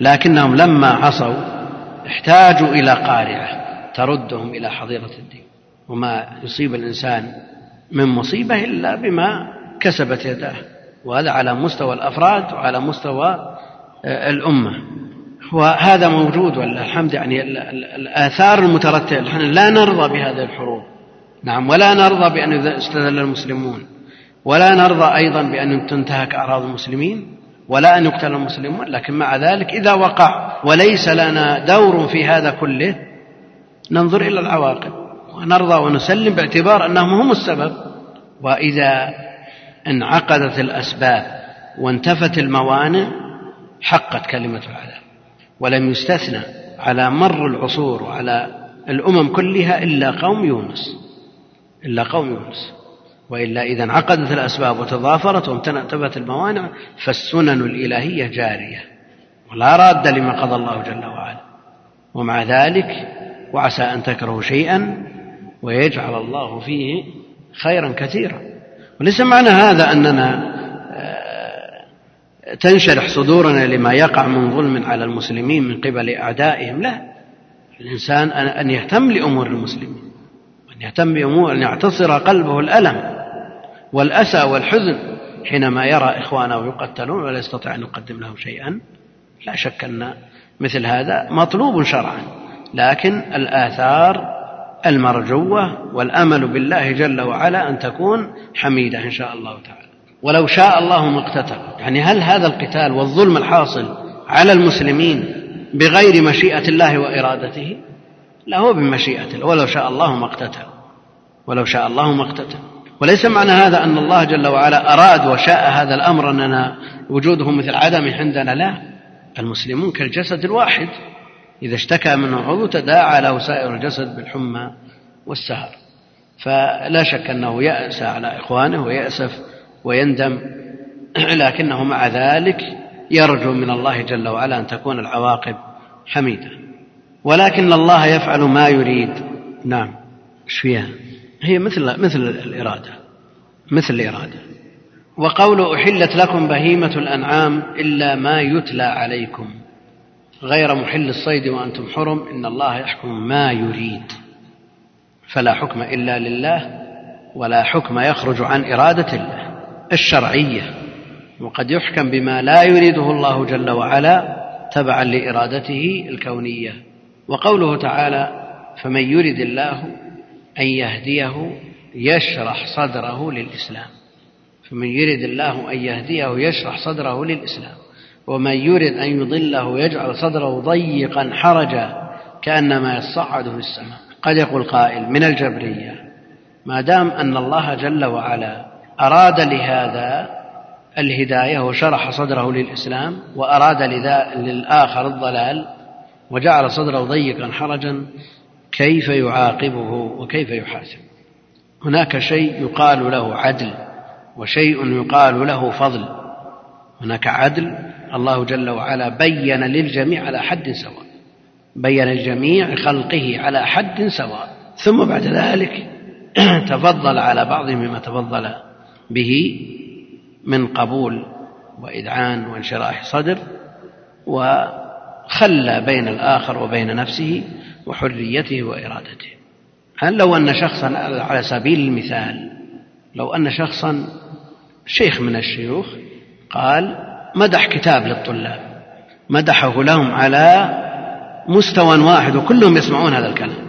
لكنهم لما عصوا احتاجوا إلى قارعة تردهم إلى حظيرة الدين. وما يصيب الإنسان من مصيبة إلا بما كسبت يداه. وهذا على مستوى الأفراد وعلى مستوى آه، الأمة. وهذا موجود ولله الحمد يعني الآثار المترتبة. نحن لا نرضى بهذه الحروب. نعم ولا نرضى بأن يستذل المسلمون. ولا نرضى أيضا بأن تنتهك أعراض المسلمين. ولا أن يقتل المسلمون لكن مع ذلك إذا وقع وليس لنا دور في هذا كله ننظر إلى العواقب ونرضى ونسلم باعتبار أنهم هم السبب. وإذا انعقدت الأسباب وانتفت الموانع حقت كلمة العذاب. ولم يستثنى على مر العصور وعلى الأمم كلها إلا قوم يونس إلا قوم يونس. وإلا إذا انعقدت الأسباب وتضافرت وانتفت الموانع فالسنن الإلهية جارية ولا راد لما قضى الله جل وعلا. ومع ذلك وعسى أن تكرهوا شيئا ويجعل الله فيه خيرا كثيرا. وليس معنى هذا أننا آه، تنشرح صدورنا لما يقع من ظلم على المسلمين من قبل أعدائهم لا. الإنسان أن يهتم لأمور المسلمين أن يهتم بأمور أن يعتصر قلبه الألم. والأسى والحزن حينما يرى إخوانه يقتلون ولا يستطيع أن يقدم لهم شيئا لا شك أن مثل هذا مطلوب شرعا. لكن الآثار المرجوة والأمل بالله جل وعلا أن تكون حميدة إن شاء الله تعالى. ولو شاء الله ما اقتتل. يعني هل هذا القتال والظلم الحاصل على المسلمين بغير مشيئة الله وإرادته؟ لا هو بمشيئته ولو شاء الله ما اقتتل. ولو شاء الله ما اقتتل. وليس معنى هذا أن الله جل وعلا أراد وشاء هذا الأمر أننا وجوده مثل عدم عندنا؟ لا. المسلمون كالجسد الواحد. إذا اشتكى منه عضو تداعى له سائر الجسد بالحمى والسهر. فلا شك أنه يأسى على إخوانه ويأسف ويندم. لكنه مع ذلك يرجو من الله جل وعلا أن تكون العواقب حميدة. ولكن الله يفعل ما يريد. نعم. إيش هي مثل مثل الإرادة مثل الإرادة. وقول أحلت لكم بهيمة الأنعام إلا ما يتلى عليكم غير محل الصيد وأنتم حرم إن الله يحكم ما يريد. فلا حكم إلا لله ولا حكم يخرج عن إرادة الله الشرعية. وقد يحكم بما لا يريده الله جل وعلا تبعا لإرادته الكونية. وقوله تعالى فمن يرد الله أن يهديه يشرح صدره للإسلام. فمن يرد الله أن يهديه يشرح صدره للإسلام. ومن يرد أن يضله يجعل صدره ضيقا حرجا كأنما يصعد في السماء. قد يقول قائل من الجبرية ما دام أن الله جل وعلا أراد لهذا الهداية وشرح صدره للإسلام وأراد للآخر الضلال وجعل صدره ضيقا حرجا كيف يعاقبه وكيف يحاسب. هناك شيء يقال له عدل وشيء يقال له فضل. هناك عدل الله جل وعلا بين للجميع على حد سواء. بين لجميع خلقه على حد سواء. ثم بعد ذلك تفضل على بعضهم بما تفضل به من قبول وإذعان وانشراح صدر وخلى بين الآخر وبين نفسه وحريته وإرادته. هل لو أن شخصا على سبيل المثال لو أن شخصا شيخ من الشيوخ قال مدح كتاب للطلاب مدحه لهم على مستوى واحد وكلهم يسمعون هذا الكلام.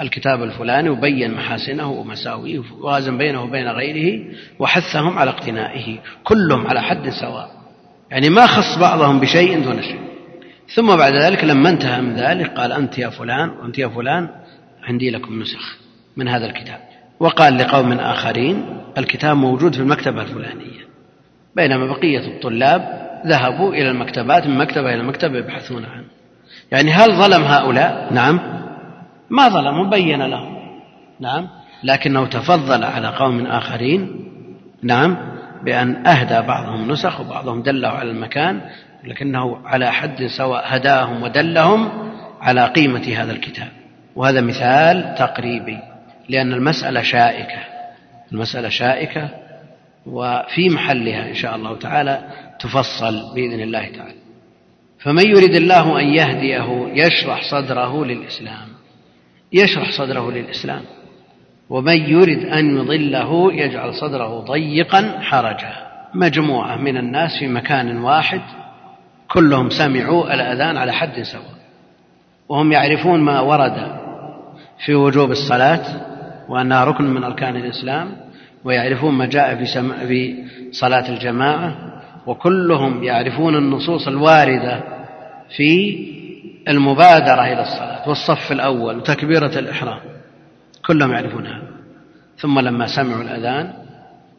الكتاب الفلاني وبين محاسنه ومساويه ووازن بينه وبين غيره وحثهم على اقتنائه كلهم على حد سواء. يعني ما خص بعضهم بشيء دون شيء. ثم بعد ذلك لما انتهى من ذلك قال أنت يا فلان وأنت يا فلان عندي لكم نسخ من هذا الكتاب. وقال لقوم آخرين الكتاب موجود في المكتبة الفلانية. بينما بقية الطلاب ذهبوا إلى المكتبات من مكتبة إلى مكتبة يبحثون عنه. يعني هل ظلم هؤلاء؟ نعم. ما ظلموا بين لهم. نعم. لكنه تفضل على قوم آخرين نعم بأن أهدى بعضهم نسخ وبعضهم دله على المكان لكنه على حد سواء هداهم ودلهم على قيمة هذا الكتاب. وهذا مثال تقريبي لأن المسألة شائكة. المسألة شائكة وفي محلها إن شاء الله تعالى تفصل بإذن الله تعالى. فمن يريد الله أن يهديه يشرح صدره للإسلام. يشرح صدره للإسلام. ومن يرد أن يضله يجعل صدره ضيقا حرجا. مجموعة من الناس في مكان واحد كلهم سمعوا الأذان على حد سواء. وهم يعرفون ما ورد في وجوب الصلاة وأنها ركن من أركان الإسلام ويعرفون ما جاء في, سم... في صلاة الجماعة وكلهم يعرفون النصوص الواردة في المبادرة إلى الصلاة والصف الأول وتكبيرة الإحرام. كلهم يعرفون هذا. ثم لما سمعوا الأذان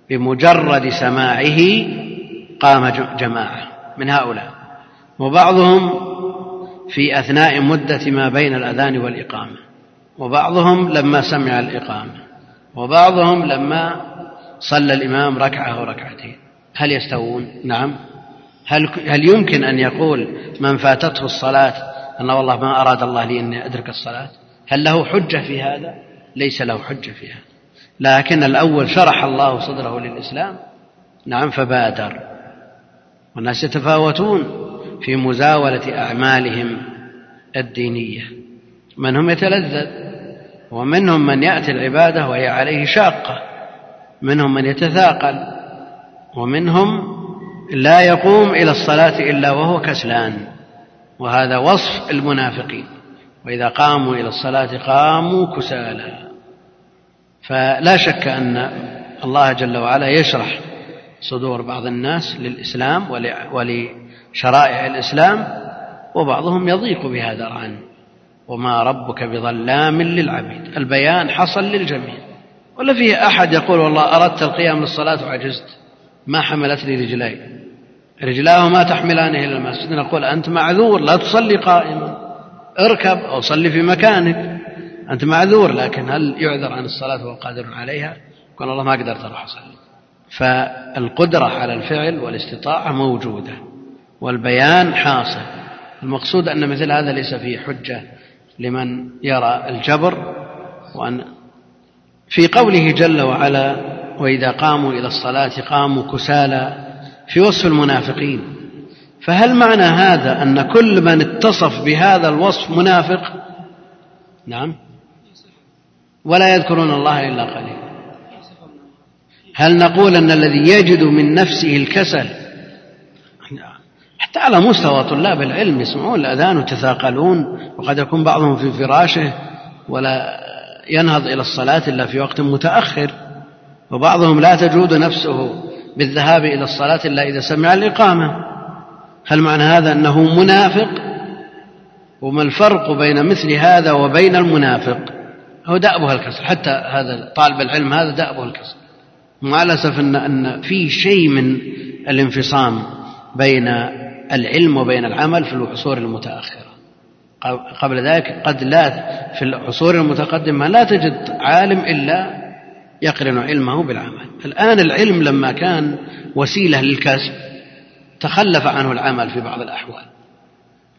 بمجرد سماعه قام جماعة من هؤلاء. وبعضهم في أثناء مدة ما بين الأذان والإقامة وبعضهم لما سمع الإقامة وبعضهم لما صلى الإمام ركعة أو ركعتين هل يستوون؟ نعم. هل هل يمكن أن يقول من فاتته الصلاة أن والله ما أراد الله لي أني أدرك الصلاة؟ هل له حجة في هذا؟ ليس له حجة في هذا. لكن الأول شرح الله صدره للإسلام نعم فبادر. والناس يتفاوتون. في مزاولة أعمالهم الدينية. منهم يتلذذ ومنهم من يأتي العبادة وهي عليه شاقة. منهم من يتثاقل ومنهم لا يقوم إلى الصلاة إلا وهو كسلان. وهذا وصف المنافقين. وإذا قاموا إلى الصلاة قاموا كسالى فلا شك أن الله جل وعلا يشرح صدور بعض الناس للإسلام ولشرائع الإسلام وبعضهم يضيق بهذا العن وما ربك بظلام للعبيد. البيان حصل للجميع. ولا فيه أحد يقول والله أردت القيام للصلاة وعجزت. ما حملت لي رجلي. رجلاه ما تحملانه إلى المسجد. نقول أنت معذور لا تصلي قائما. اركب أو صلي في مكانك. أنت معذور لكن هل يعذر عن الصلاة وهو قادر عليها؟ يقول الله ما قدرت أروح أصلي. فالقدرة على الفعل والاستطاعة موجودة. والبيان حاصل. المقصود أن مثل هذا ليس فيه حجة لمن يرى الجبر وأن في قوله جل وعلا وإذا قاموا إلى الصلاة قاموا كسالى في وصف المنافقين. فهل معنى هذا أن كل من اتصف بهذا الوصف منافق؟ نعم. ولا يذكرون الله إلا قليلا. هل نقول أن الذي يجد من نفسه الكسل حتى على مستوى طلاب العلم يسمعون الأذان ويتثاقلون. وقد يكون بعضهم في فراشه ولا ينهض إلى الصلاة إلا في وقت متأخر. وبعضهم لا تجود نفسه بالذهاب إلى الصلاة إلا إذا سمع الإقامة. هل معنى هذا أنه منافق؟ وما الفرق بين مثل هذا وبين المنافق؟ هو دأبها الكسر. حتى هذا طالب العلم هذا دأبه الكسر. مع الأسف أن, أن في شيء من الانفصام بين العلم وبين العمل في العصور المتأخرة. قبل ذلك قد لا في العصور المتقدمة لا تجد عالم إلا يقرن علمه بالعمل. الآن العلم لما كان وسيلة للكسب تخلف عنه العمل في بعض الأحوال.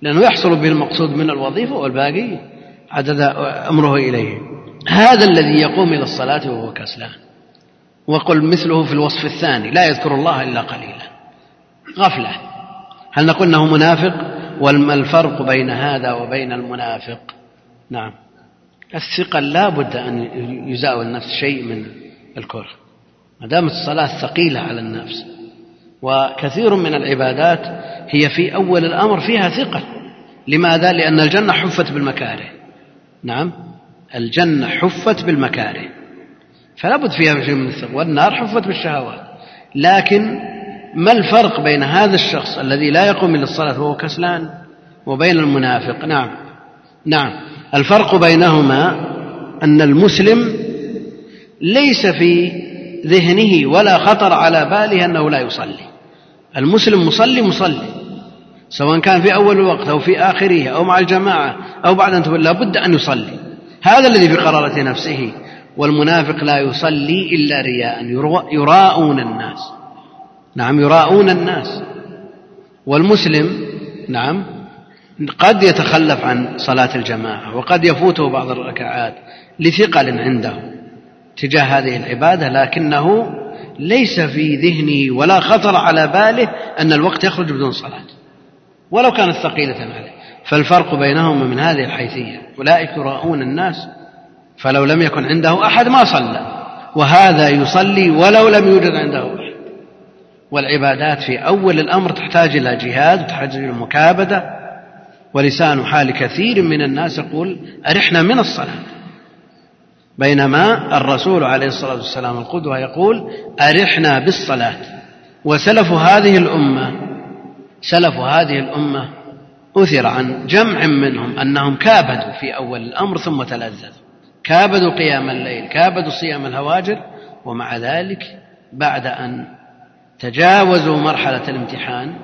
لأنه يحصل به المقصود من الوظيفة والباقي عدد أمره إليه. هذا الذي يقوم إلى الصلاة وهو كسلان. وقل مثله في الوصف الثاني لا يذكر الله إلا قليلا. غفلة هل نقول أنه منافق؟ وما الفرق بين هذا وبين المنافق. نعم. الثقل لا بد أن يزاول النفس شيء من الكره. ما دامت الصلاة ثقيلة على النفس. وكثير من العبادات هي في أول الأمر فيها ثقل لماذا؟ لأن الجنة حفت بالمكاره. نعم. الجنة حفت بالمكاره. فلا بد فيها شيء من الثقل والنار حفت بالشهوات. لكن ما الفرق بين هذا الشخص الذي لا يقوم إلى الصلاة وهو كسلان وبين المنافق؟ نعم. نعم. الفرق بينهما أن المسلم ليس في ذهنه ولا خطر على باله أنه لا يصلي. المسلم مصلي مصلي. سواء كان في أول الوقت أو في آخره أو مع الجماعة أو بعد أن لا بد أن يصلي. هذا الذي في قرارة نفسه. والمنافق لا يصلي إلا رياء يراءون الناس. نعم يراءون الناس. والمسلم نعم قد يتخلف عن صلاة الجماعة وقد يفوته بعض الركعات لثقل عنده تجاه هذه العبادة لكنه ليس في ذهنه ولا خطر على باله أن الوقت يخرج بدون صلاة ولو كانت ثقيلة عليه. فالفرق بينهم من هذه الحيثية أولئك يراءون الناس فلو لم يكن عنده أحد ما صلى وهذا يصلي ولو لم يوجد عنده أحد والعبادات في أول الأمر تحتاج إلى جهاد وتحتاج إلى مكابدة ولسان حال كثير من الناس يقول أرحنا من الصلاة. بينما الرسول عليه الصلاة والسلام القدوة يقول أرحنا بالصلاة. وسلف هذه الأمة سلف هذه الأمة أثر عن جمع منهم أنهم كابدوا في أول الأمر ثم تلذذوا. كابدوا قيام الليل كابدوا صيام الهواجر ومع ذلك بعد أن تجاوزوا مرحلة الامتحان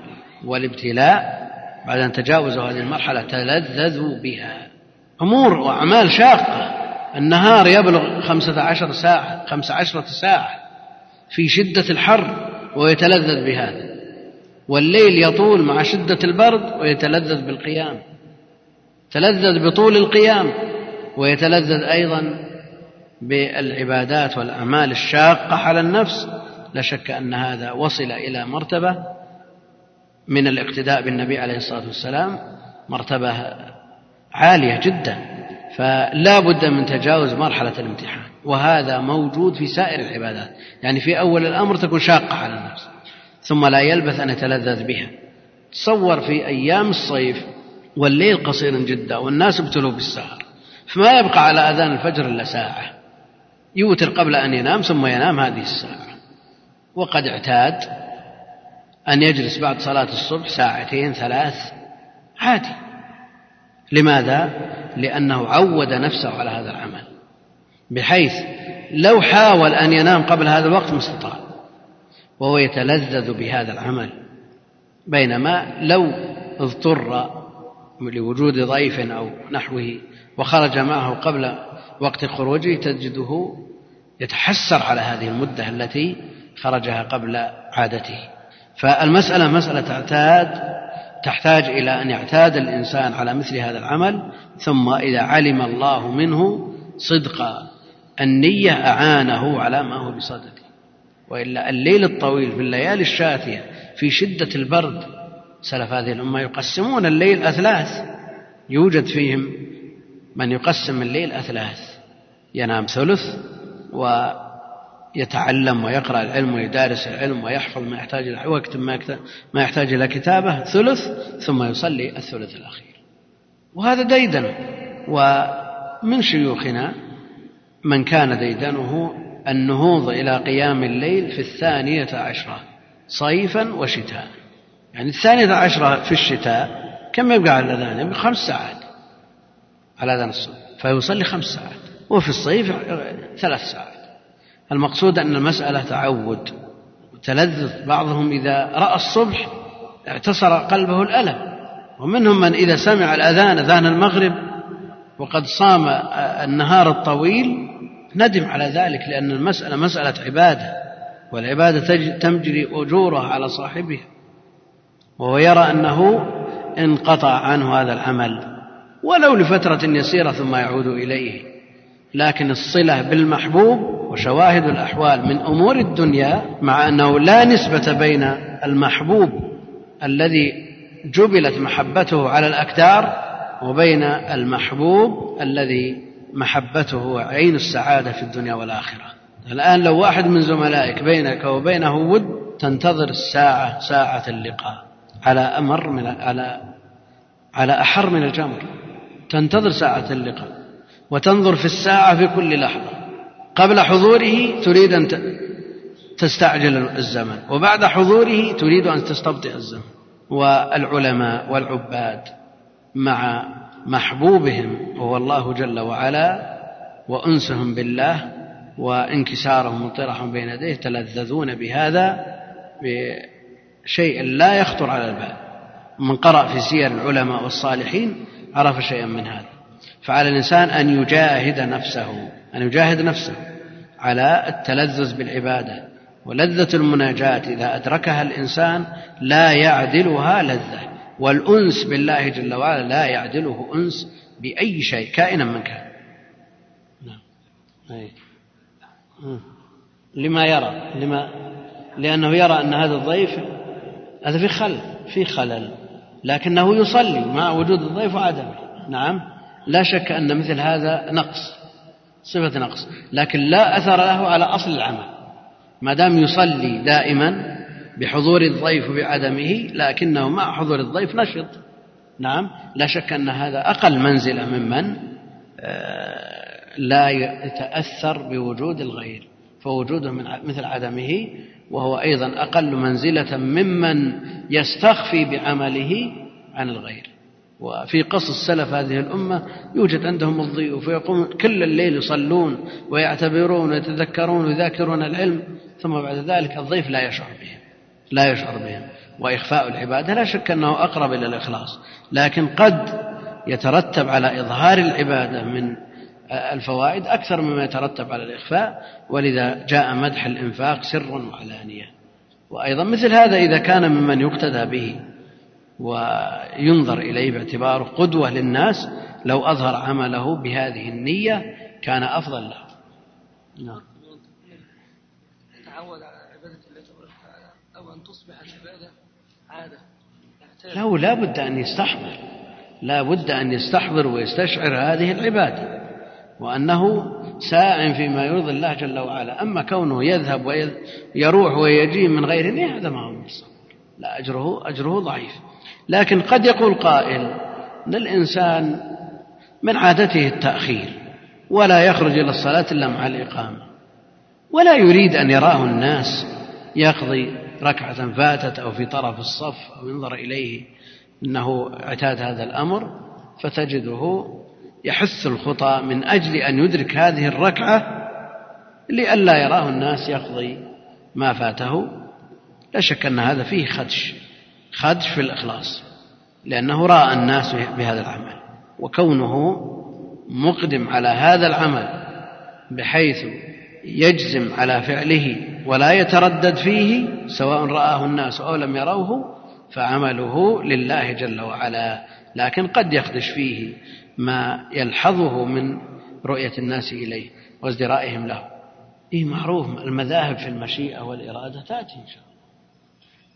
والابتلاء بعد أن تجاوزوا هذه المرحلة تلذذوا بها. أمور وأعمال شاقة. النهار يبلغ خمسة عشر ساعة خمسة عشرة ساعة في شدة الحر ويتلذذ بهذا. والليل يطول مع شدة البرد ويتلذذ بالقيام. تلذذ بطول القيام ويتلذذ أيضا بالعبادات والأعمال الشاقة على النفس لا شك أن هذا وصل إلى مرتبة من الاقتداء بالنبي عليه الصلاة والسلام مرتبة عالية جدا فلا بد من تجاوز مرحلة الامتحان وهذا موجود في سائر العبادات يعني في أول الأمر تكون شاقة على النفس ثم لا يلبث أن يتلذذ بها. تصور في أيام الصيف والليل قصير جدا والناس ابتلوا بالسهر فما يبقى على أذان الفجر إلا ساعة يوتر قبل أن ينام ثم ينام هذه الساعة. وقد اعتاد أن يجلس بعد صلاة الصبح ساعتين ثلاث عادي لماذا؟ لأنه عود نفسه على هذا العمل بحيث لو حاول أن ينام قبل هذا الوقت ما استطاع وهو يتلذذ بهذا العمل بينما لو اضطر لوجود ضيف أو نحوه وخرج معه قبل وقت خروجه تجده يتحسر على هذه المدة التي خرجها قبل عادته. فالمسألة مسألة اعتاد تحتاج إلى أن يعتاد الإنسان على مثل هذا العمل ثم إذا علم الله منه صدق النية أعانه على ما هو بصدده وإلا الليل الطويل في الليالي الشاتية في شدة البرد سلف هذه الأمة يقسمون الليل أثلاث. يوجد فيهم من يقسم الليل أثلاث ينام ثلث ويتعلم ويقرأ العلم ويدارس العلم ويحفظ ما يحتاج إلى وقت ما يحتاج إلى كتابة ثلث ثم يصلي الثلث الأخير. وهذا ديدن. ومن شيوخنا من كان ديدنه النهوض إلى قيام الليل في الثانية عشرة صيفا وشتاء. يعني الثانية عشرة في الشتاء كم يبقى على الأذان؟ يبقى خمس ساعات. على أذان الصبح. فيصلي خمس ساعات. وفي الصيف ثلاث ساعات. المقصود أن المسألة تعود. تلذذ بعضهم إذا رأى الصبح اعتصر قلبه الألم. ومنهم من إذا سمع الأذان أذان المغرب وقد صام النهار الطويل ندم على ذلك لأن المسألة مسألة عبادة والعبادة تجري أجورها على صاحبها. وهو يرى أنه انقطع عنه هذا العمل. ولو لفترة يسيرة ثم يعود إليه. لكن الصلة بالمحبوب وشواهد الأحوال من أمور الدنيا مع أنه لا نسبة بين المحبوب الذي جبلت محبته على الأكدار وبين المحبوب الذي محبته عين السعادة في الدنيا والآخرة. الآن لو واحد من زملائك بينك وبينه ود تنتظر الساعة ساعة اللقاء على أمر من على على أحر من الجمر تنتظر ساعة اللقاء. وتنظر في الساعة في كل لحظة. قبل حضوره تريد أن تستعجل الزمن. وبعد حضوره تريد أن تستبطئ الزمن. والعلماء والعباد مع محبوبهم وهو الله جل وعلا وأنسهم بالله وانكسارهم وطرحهم بين يديه يتلذذون بهذا بشيء لا يخطر على البال. من قرأ في سير العلماء والصالحين عرف شيئا من هذا. فعلى الإنسان أن يجاهد نفسه أن يجاهد نفسه على التلذذ بالعبادة ولذة المناجاة. إذا أدركها الإنسان لا يعدلها لذة والأنس بالله جل وعلا لا يعدله أنس بأي شيء كائنا من كان. نعم. لما يرى لما لأنه يرى أن هذا الضيف هذا في خلل في خلل لكنه يصلي مع وجود الضيف وعدمه. نعم. لا شك أن مثل هذا نقص صفة نقص لكن لا أثر له على أصل العمل. ما دام يصلي دائما بحضور الضيف وبعدمه لكنه مع حضور الضيف نشط. نعم لا شك أن هذا أقل منزلة ممن آه، لا يتأثر بوجود الغير فوجوده من مثل عدمه وهو أيضا أقل منزلة ممن يستخفي بعمله عن الغير. وفي قصص السلف هذه الأمة يوجد عندهم الضيوف ويقومون كل الليل يصلون ويعتبرون ويتذكرون ويذاكرون العلم ثم بعد ذلك الضيف لا يشعر بهم لا يشعر بهم. وإخفاء العبادة لا شك أنه أقرب إلى الإخلاص لكن قد يترتب على إظهار العبادة من الفوائد أكثر مما يترتب على الإخفاء. ولذا جاء مدح الإنفاق سرا وعلانية وأيضا مثل هذا إذا كان ممن يقتدى به. وينظر إليه باعتباره قدوة للناس لو أظهر عمله بهذه النية كان أفضل له. نعم. يتعود على عبادة الله تبارك وتعالى أو أن تصبح العبادة عادة. له لا بد أن يستحضر لا بد أن يستحضر ويستشعر هذه العبادة وأنه ساع فيما يرضي الله جل وعلا. أما كونه يذهب ويروح ويجي من غير نية هذا ما هو لا أجره أجره ضعيف. لكن قد يقول قائل أن الإنسان من عادته التأخير ولا يخرج إلى الصلاة إلا مع الإقامة ولا يريد أن يراه الناس يقضي ركعة فاتت أو في طرف الصف أو ينظر إليه أنه اعتاد هذا الأمر فتجده يحث الخطى من أجل أن يدرك هذه الركعة لئلا يراه الناس يقضي ما فاته. لا شك أن هذا فيه خدش. خدش في الإخلاص لأنه رأى الناس بهذا العمل وكونه مقدم على هذا العمل بحيث يجزم على فعله ولا يتردد فيه سواء رآه الناس أو لم يروه فعمله لله جل وعلا. لكن قد يخدش فيه ما يلحظه من رؤية الناس إليه وازدرائهم له. إيه معروف المذاهب في المشيئة والإرادة تأتي إن شاء الله.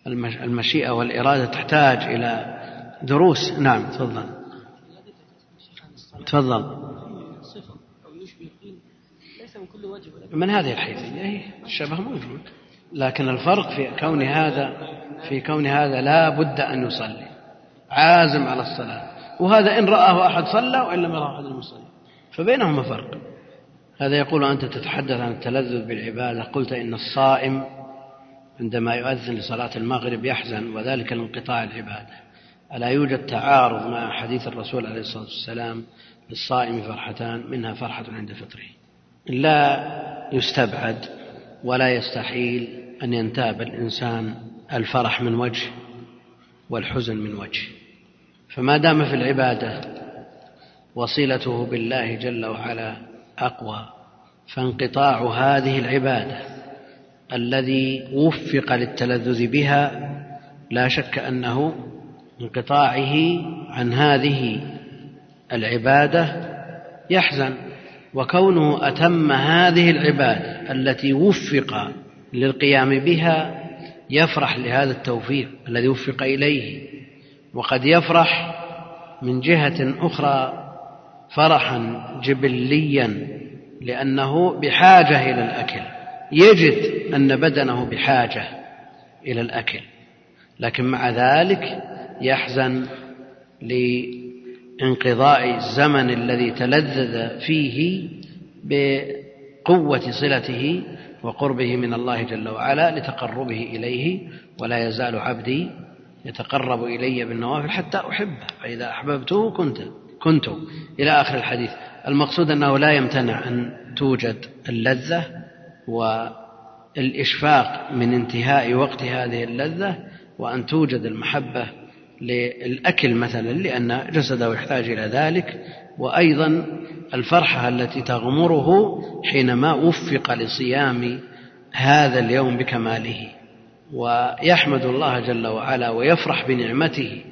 المشيئة والإرادة تحتاج إلى دروس. نعم تفضل. تفضل. من هذه الحيثية الشبه موجود. لكن الفرق في كون هذا في كون هذا لا بد أن يصلي. عازم على الصلاة. وهذا إن رآه أحد صلى وإن لم يراه أحد لم يصلي. فبينهما فرق. هذا يقول أنت تتحدث عن التلذذ بالعبادة. قلت إن الصائم عندما يؤذن لصلاة المغرب يحزن وذلك لانقطاع العبادة. ألا يوجد تعارض مع حديث الرسول عليه الصلاة والسلام للصائم فرحتان منها فرحة عند فطره. لا يستبعد ولا يستحيل أن ينتاب الإنسان الفرح من وجه والحزن من وجه. فما دام في العبادة وصلته بالله جل وعلا أقوى فانقطاع هذه العبادة الذي وفق للتلذذ بها لا شك أنه انقطاعه عن هذه العبادة يحزن وكونه أتم هذه العبادة التي وفق للقيام بها يفرح لهذا التوفيق الذي وفق إليه وقد يفرح من جهة أخرى فرحا جبليا لأنه بحاجة إلى الأكل. يجد أن بدنه بحاجة إلى الأكل لكن مع ذلك يحزن لانقضاء الزمن الذي تلذذ فيه بقوة صلته وقربه من الله جل وعلا لتقربه إليه ولا يزال عبدي يتقرب إلي بالنوافل حتى أحبه فإذا أحببته كنت كنت. إلى آخر الحديث. المقصود أنه لا يمتنع أن توجد اللذة والإشفاق من انتهاء وقت هذه اللذة وأن توجد المحبة للأكل مثلا لأن جسده يحتاج إلى ذلك. وأيضا الفرحة التي تغمره حينما وفق لصيام هذا اليوم بكماله. ويحمد الله جل وعلا ويفرح بنعمته.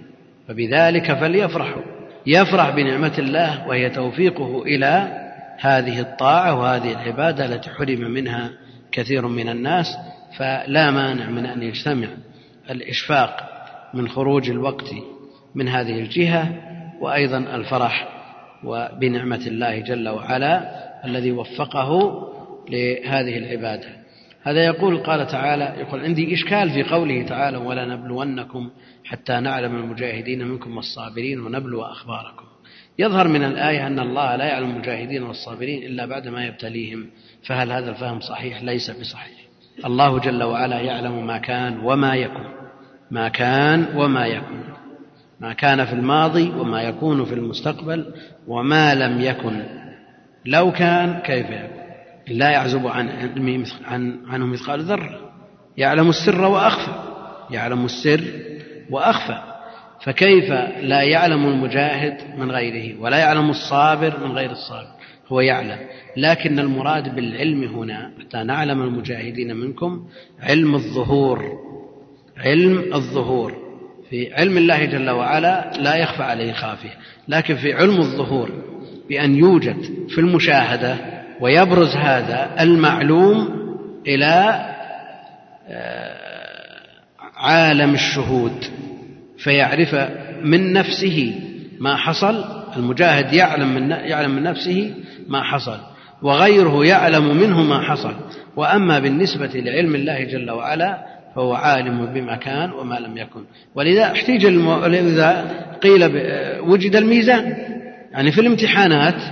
فبذلك فليفرحوا. يفرح بنعمة الله وهي توفيقه إلى هذه الطاعة وهذه العبادة التي حرم منها كثير من الناس فلا مانع من أن يجتمع الإشفاق من خروج الوقت من هذه الجهة وأيضا الفرح وبنعمة الله جل وعلا الذي وفقه لهذه العبادة. هذا يقول قال تعالى يقول عندي إشكال في قوله تعالى ولا نبلونكم حتى نعلم المجاهدين منكم والصابرين ونبلو أخباركم. يظهر من الآية أن الله لا يعلم المجاهدين والصابرين إلا بعد ما يبتليهم فهل هذا الفهم صحيح؟ ليس بصحيح. الله جل وعلا يعلم ما كان وما يكون. ما كان وما يكون. ما كان في الماضي وما يكون في المستقبل وما لم يكن. لو كان كيف يكون؟ لا يعزب عن عن عنه مثقال ذرة. يعلم السر وأخفى. يعلم السر وأخفى. فكيف لا يعلم المجاهد من غيره ولا يعلم الصابر من غير الصابر؟ هو يعلم. لكن المراد بالعلم هنا حتى نعلم المجاهدين منكم علم الظهور. علم الظهور. في علم الله جل وعلا لا يخفى عليه خافية لكن في علم الظهور بأن يوجد في المشاهدة ويبرز هذا المعلوم إلى آه، عالم الشهود. فيعرف من نفسه ما حصل المجاهد يعلم من يعلم من نفسه ما حصل وغيره يعلم منه ما حصل. وأما بالنسبة لعلم الله جل وعلا فهو عالم بما كان وما لم يكن. ولذا احتيج المو... لذا قيل ب... وجد الميزان. يعني في الامتحانات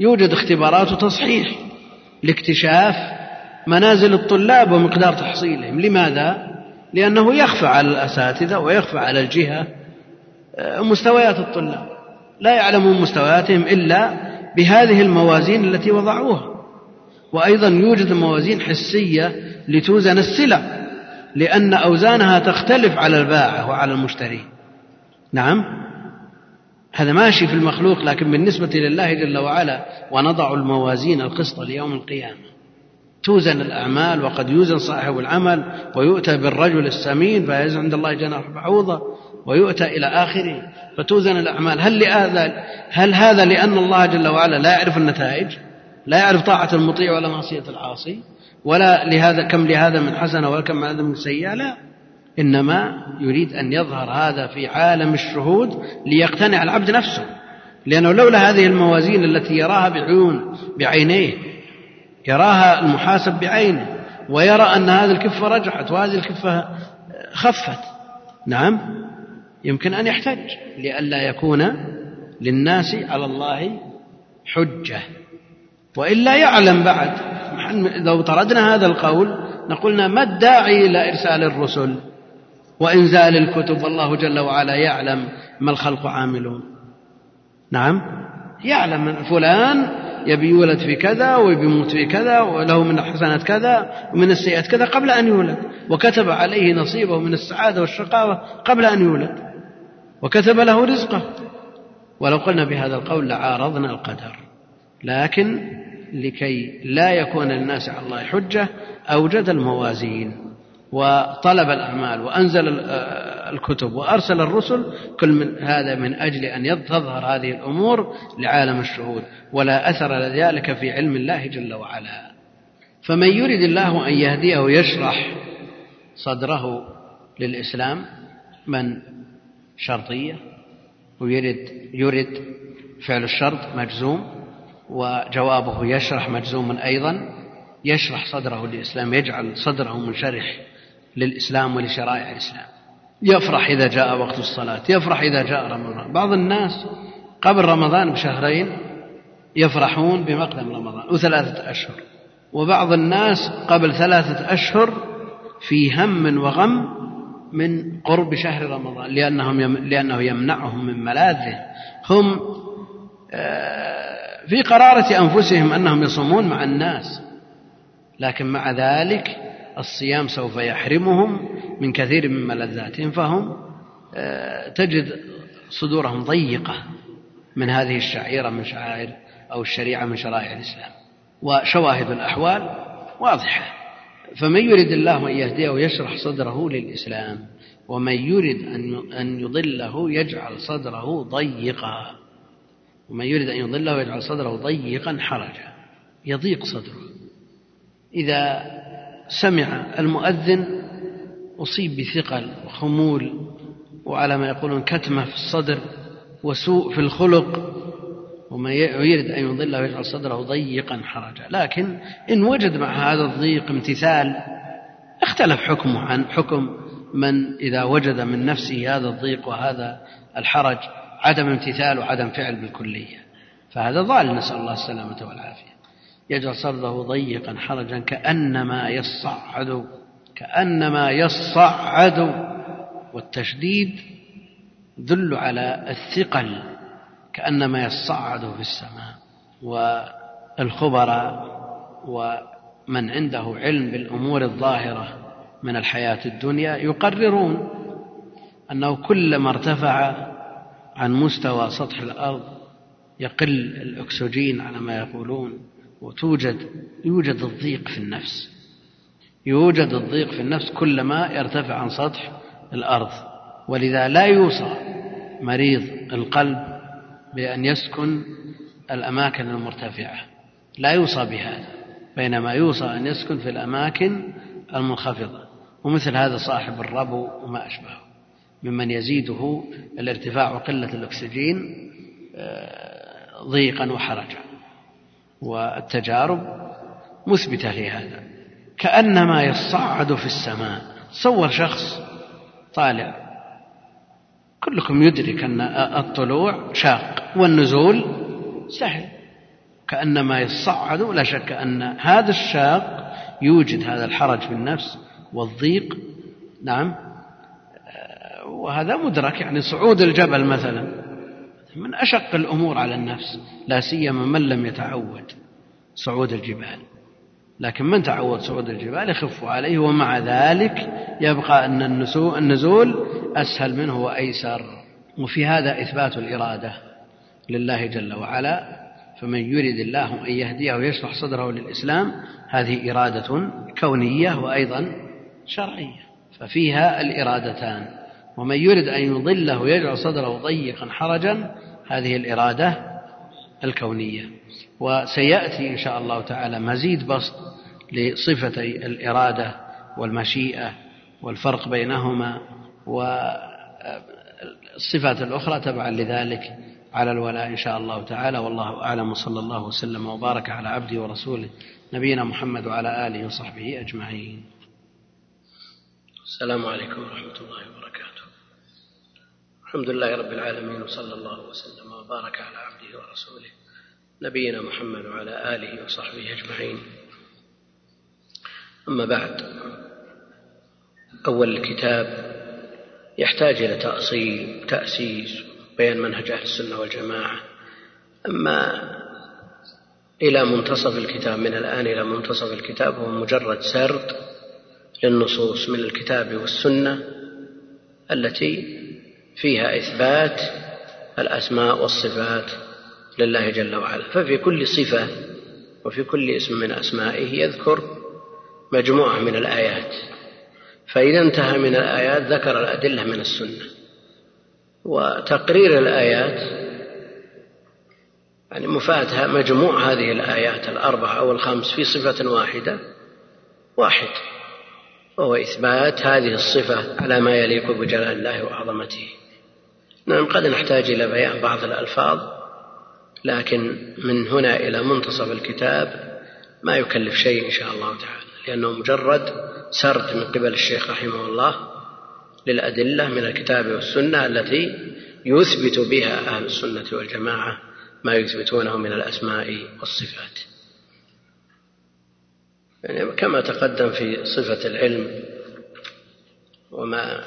يوجد اختبارات وتصحيح لاكتشاف منازل الطلاب ومقدار تحصيلهم. لماذا؟ لأنه يخفى على الأساتذة ويخفى على الجهة آه، مستويات الطلاب. لا يعلمون مستوياتهم إلا بهذه الموازين التي وضعوها. وأيضا يوجد موازين حسية لتوزن السلع لأن أوزانها تختلف على البائع وعلى المشتري. نعم؟ هذا ماشي في المخلوق لكن بالنسبة لله جل وعلا ونضع الموازين القسط ليوم القيامة. توزن الأعمال وقد يوزن صاحب العمل ويؤتى بالرجل السمين فيزن عند الله جناح بعوضة ويؤتى إلى آخره فتوزن الأعمال. هل لهذا هل هذا لأن الله جل وعلا لا يعرف النتائج؟ لا يعرف طاعة المطيع ولا معصية العاصي؟ ولا لهذا كم لهذا من حسنة ولا كم هذا من سيئة؟ لا. إنما يريد أن يظهر هذا في عالم الشهود ليقتنع العبد نفسه. لأنه لولا هذه الموازين التي يراها بعيون بعينيه يراها المحاسب بعينه ويرى أن هذه الكفة رجحت وهذه الكفة خفت. نعم. يمكن أن يحتج. لئلا يكون للناس على الله حجة. وإلا يعلم بعد. لو طردنا هذا القول نقولنا ما الداعي إلى إرسال الرسل وإنزال الكتب؟ والله جل وعلا يعلم ما الخلق عاملون. نعم. يعلم فلان يبي يولد في كذا ويبي يموت في كذا وله من الحسنات كذا ومن السيئات كذا قبل أن يولد. وكتب عليه نصيبه من السعادة والشقاوة قبل أن يولد. وكتب له رزقه. ولو قلنا بهذا القول لعارضنا القدر. لكن لكي لا يكون للناس على الله حجة أوجد الموازين. وطلب الأعمال وأنزل الكتب وأرسل الرسل كل من هذا من أجل أن تظهر هذه الأمور لعالم الشهود ولا أثر لذلك في علم الله جل وعلا. فمن يرد الله أن يهديه يشرح صدره للإسلام من؟ شرطية ويرد يرد فعل الشرط مجزوم وجوابه يشرح مجزوم أيضا يشرح صدره للإسلام يجعل صدره منشرح للإسلام ولشرائع الإسلام. يفرح إذا جاء وقت الصلاة يفرح إذا جاء رمضان. بعض الناس قبل رمضان بشهرين يفرحون بمقدم رمضان وثلاثة أشهر وبعض الناس قبل ثلاثة أشهر في هم وغم من قرب شهر رمضان لأنهم يم لأنه يمنعهم من ملاذه. هم آه في قرارة أنفسهم أنهم يصومون مع الناس لكن مع ذلك الصيام سوف يحرمهم من كثير من ملذاتهم فهم آه، تجد صدورهم ضيقة من هذه الشعيرة من شعائر أو الشريعة من شرائع الإسلام وشواهد الأحوال واضحة. فمن يرد الله أن يهديه يشرح صدره للإسلام ومن يرد أن يضله يجعل صدره ضيقا. ومن يريد أن يضله يجعل صدره ضيقا حرجا يضيق صدره. إذا سمع المؤذن أصيب بثقل وخمول وعلى ما يقولون كتمة في الصدر وسوء في الخلق ومن يريد أن يضله يجعل صدره ضيقا حرجا. لكن إن وجد مع هذا الضيق امتثال اختلف حكمه عن حكم من إذا وجد من نفسه هذا الضيق وهذا الحرج عدم امتثال وعدم فعل بالكلية. فهذا ضال نسأل الله السلامة والعافية. يجعل صدره ضيقا حرجا كأنما يصعد كأنما يصعد والتشديد دل على الثقل كأنما يصعد في السماء. والخبراء ومن عنده علم بالأمور الظاهرة من الحياة الدنيا يقررون أنه كلما ارتفع عن مستوى سطح الأرض يقل الأكسجين على ما يقولون وتوجد يوجد الضيق في النفس. يوجد الضيق في النفس كلما يرتفع عن سطح الأرض. ولذا لا يوصى مريض القلب بأن يسكن الأماكن المرتفعة. لا يوصى بهذا بينما يوصى أن يسكن في الأماكن المنخفضة. ومثل هذا صاحب الربو وما أشبهه ممن يزيده الارتفاع وقلة الأكسجين آه، ضيقا وحرجا. والتجارب مثبتة لهذا كأنما يصعد في السماء. تصور شخص طالع. كلكم يدرك أن الطلوع شاق والنزول سهل. كأنما يصعد لا شك أن هذا الشاق يوجد هذا الحرج في النفس والضيق. نعم. وهذا مدرك يعني صعود الجبل مثلا. من أشق الأمور على النفس لا سيما من لم يتعود صعود الجبال. لكن من تعود صعود الجبال يخف عليه ومع ذلك يبقى أن النزول أسهل منه وأيسر. وفي هذا إثبات الإرادة لله جل وعلا. فمن يريد الله أن يهديه ويشرح صدره للإسلام هذه إرادة كونية وأيضا شرعية. ففيها الإرادتان. ومن يريد أن يضله ويجعل صدره ضيقا حرجا هذه الإرادة الكونية. وسيأتي إن شاء الله تعالى مزيد بسط لصفتي الإرادة والمشيئة والفرق بينهما والصفات الأخرى تبعا لذلك على الولاء إن شاء الله تعالى. والله أعلم. وصلى الله وسلم وبارك على عبده ورسوله نبينا محمد وعلى آله وصحبه أجمعين. السلام عليكم ورحمة الله وبركاته. الحمد لله رب العالمين. وصلى الله وسلم وبارك على عبده ورسوله نبينا محمد وعلى آله وصحبه أجمعين. أما بعد أول الكتاب يحتاج إلى تأصيل تأسيس بيان منهج أهل السنة والجماعة. أما إلى منتصف الكتاب من الآن إلى منتصف الكتاب هو مجرد سرد للنصوص من الكتاب والسنة التي فيها إثبات الأسماء والصفات لله جل وعلا. ففي كل صفة وفي كل اسم من أسمائه يذكر مجموعة من الآيات. فإذا انتهى من الآيات ذكر الأدلة من السنة. وتقرير الآيات يعني مفاتها مجموع هذه الآيات الأربعة أو الخمس في صفة واحدة واحد وهو إثبات هذه الصفة على ما يليق بجلال الله وعظمته. نعم قد نحتاج إلى بيان بعض الألفاظ. لكن من هنا إلى منتصف الكتاب ما يكلف شيء إن شاء الله تعالى لأنه مجرد سرد من قبل الشيخ رحمه الله للأدلة من الكتاب والسنة التي يثبت بها أهل السنة والجماعة ما يثبتونه من الأسماء والصفات. يعني كما تقدم في صفة العلم وما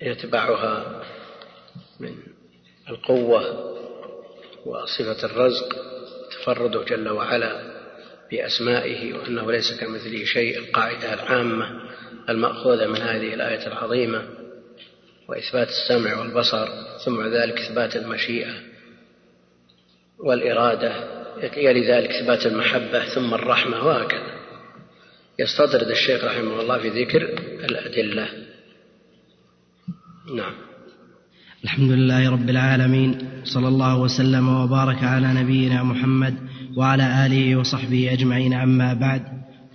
يتبعها من القوة وصفة الرزق تفرده جل وعلا بأسمائه وأنه ليس كمثله شيء القاعدة العامة المأخوذة من هذه الآية العظيمة وإثبات السمع والبصر ثم ذلك إثبات المشيئة والإرادة يلي ذلك إثبات المحبة ثم الرحمة وهكذا. يستطرد الشيخ رحمه الله في ذكر الأدلة. نعم. الحمد لله رب العالمين صلى الله وسلم وبارك على نبينا محمد وعلى آله وصحبه أجمعين أما بعد.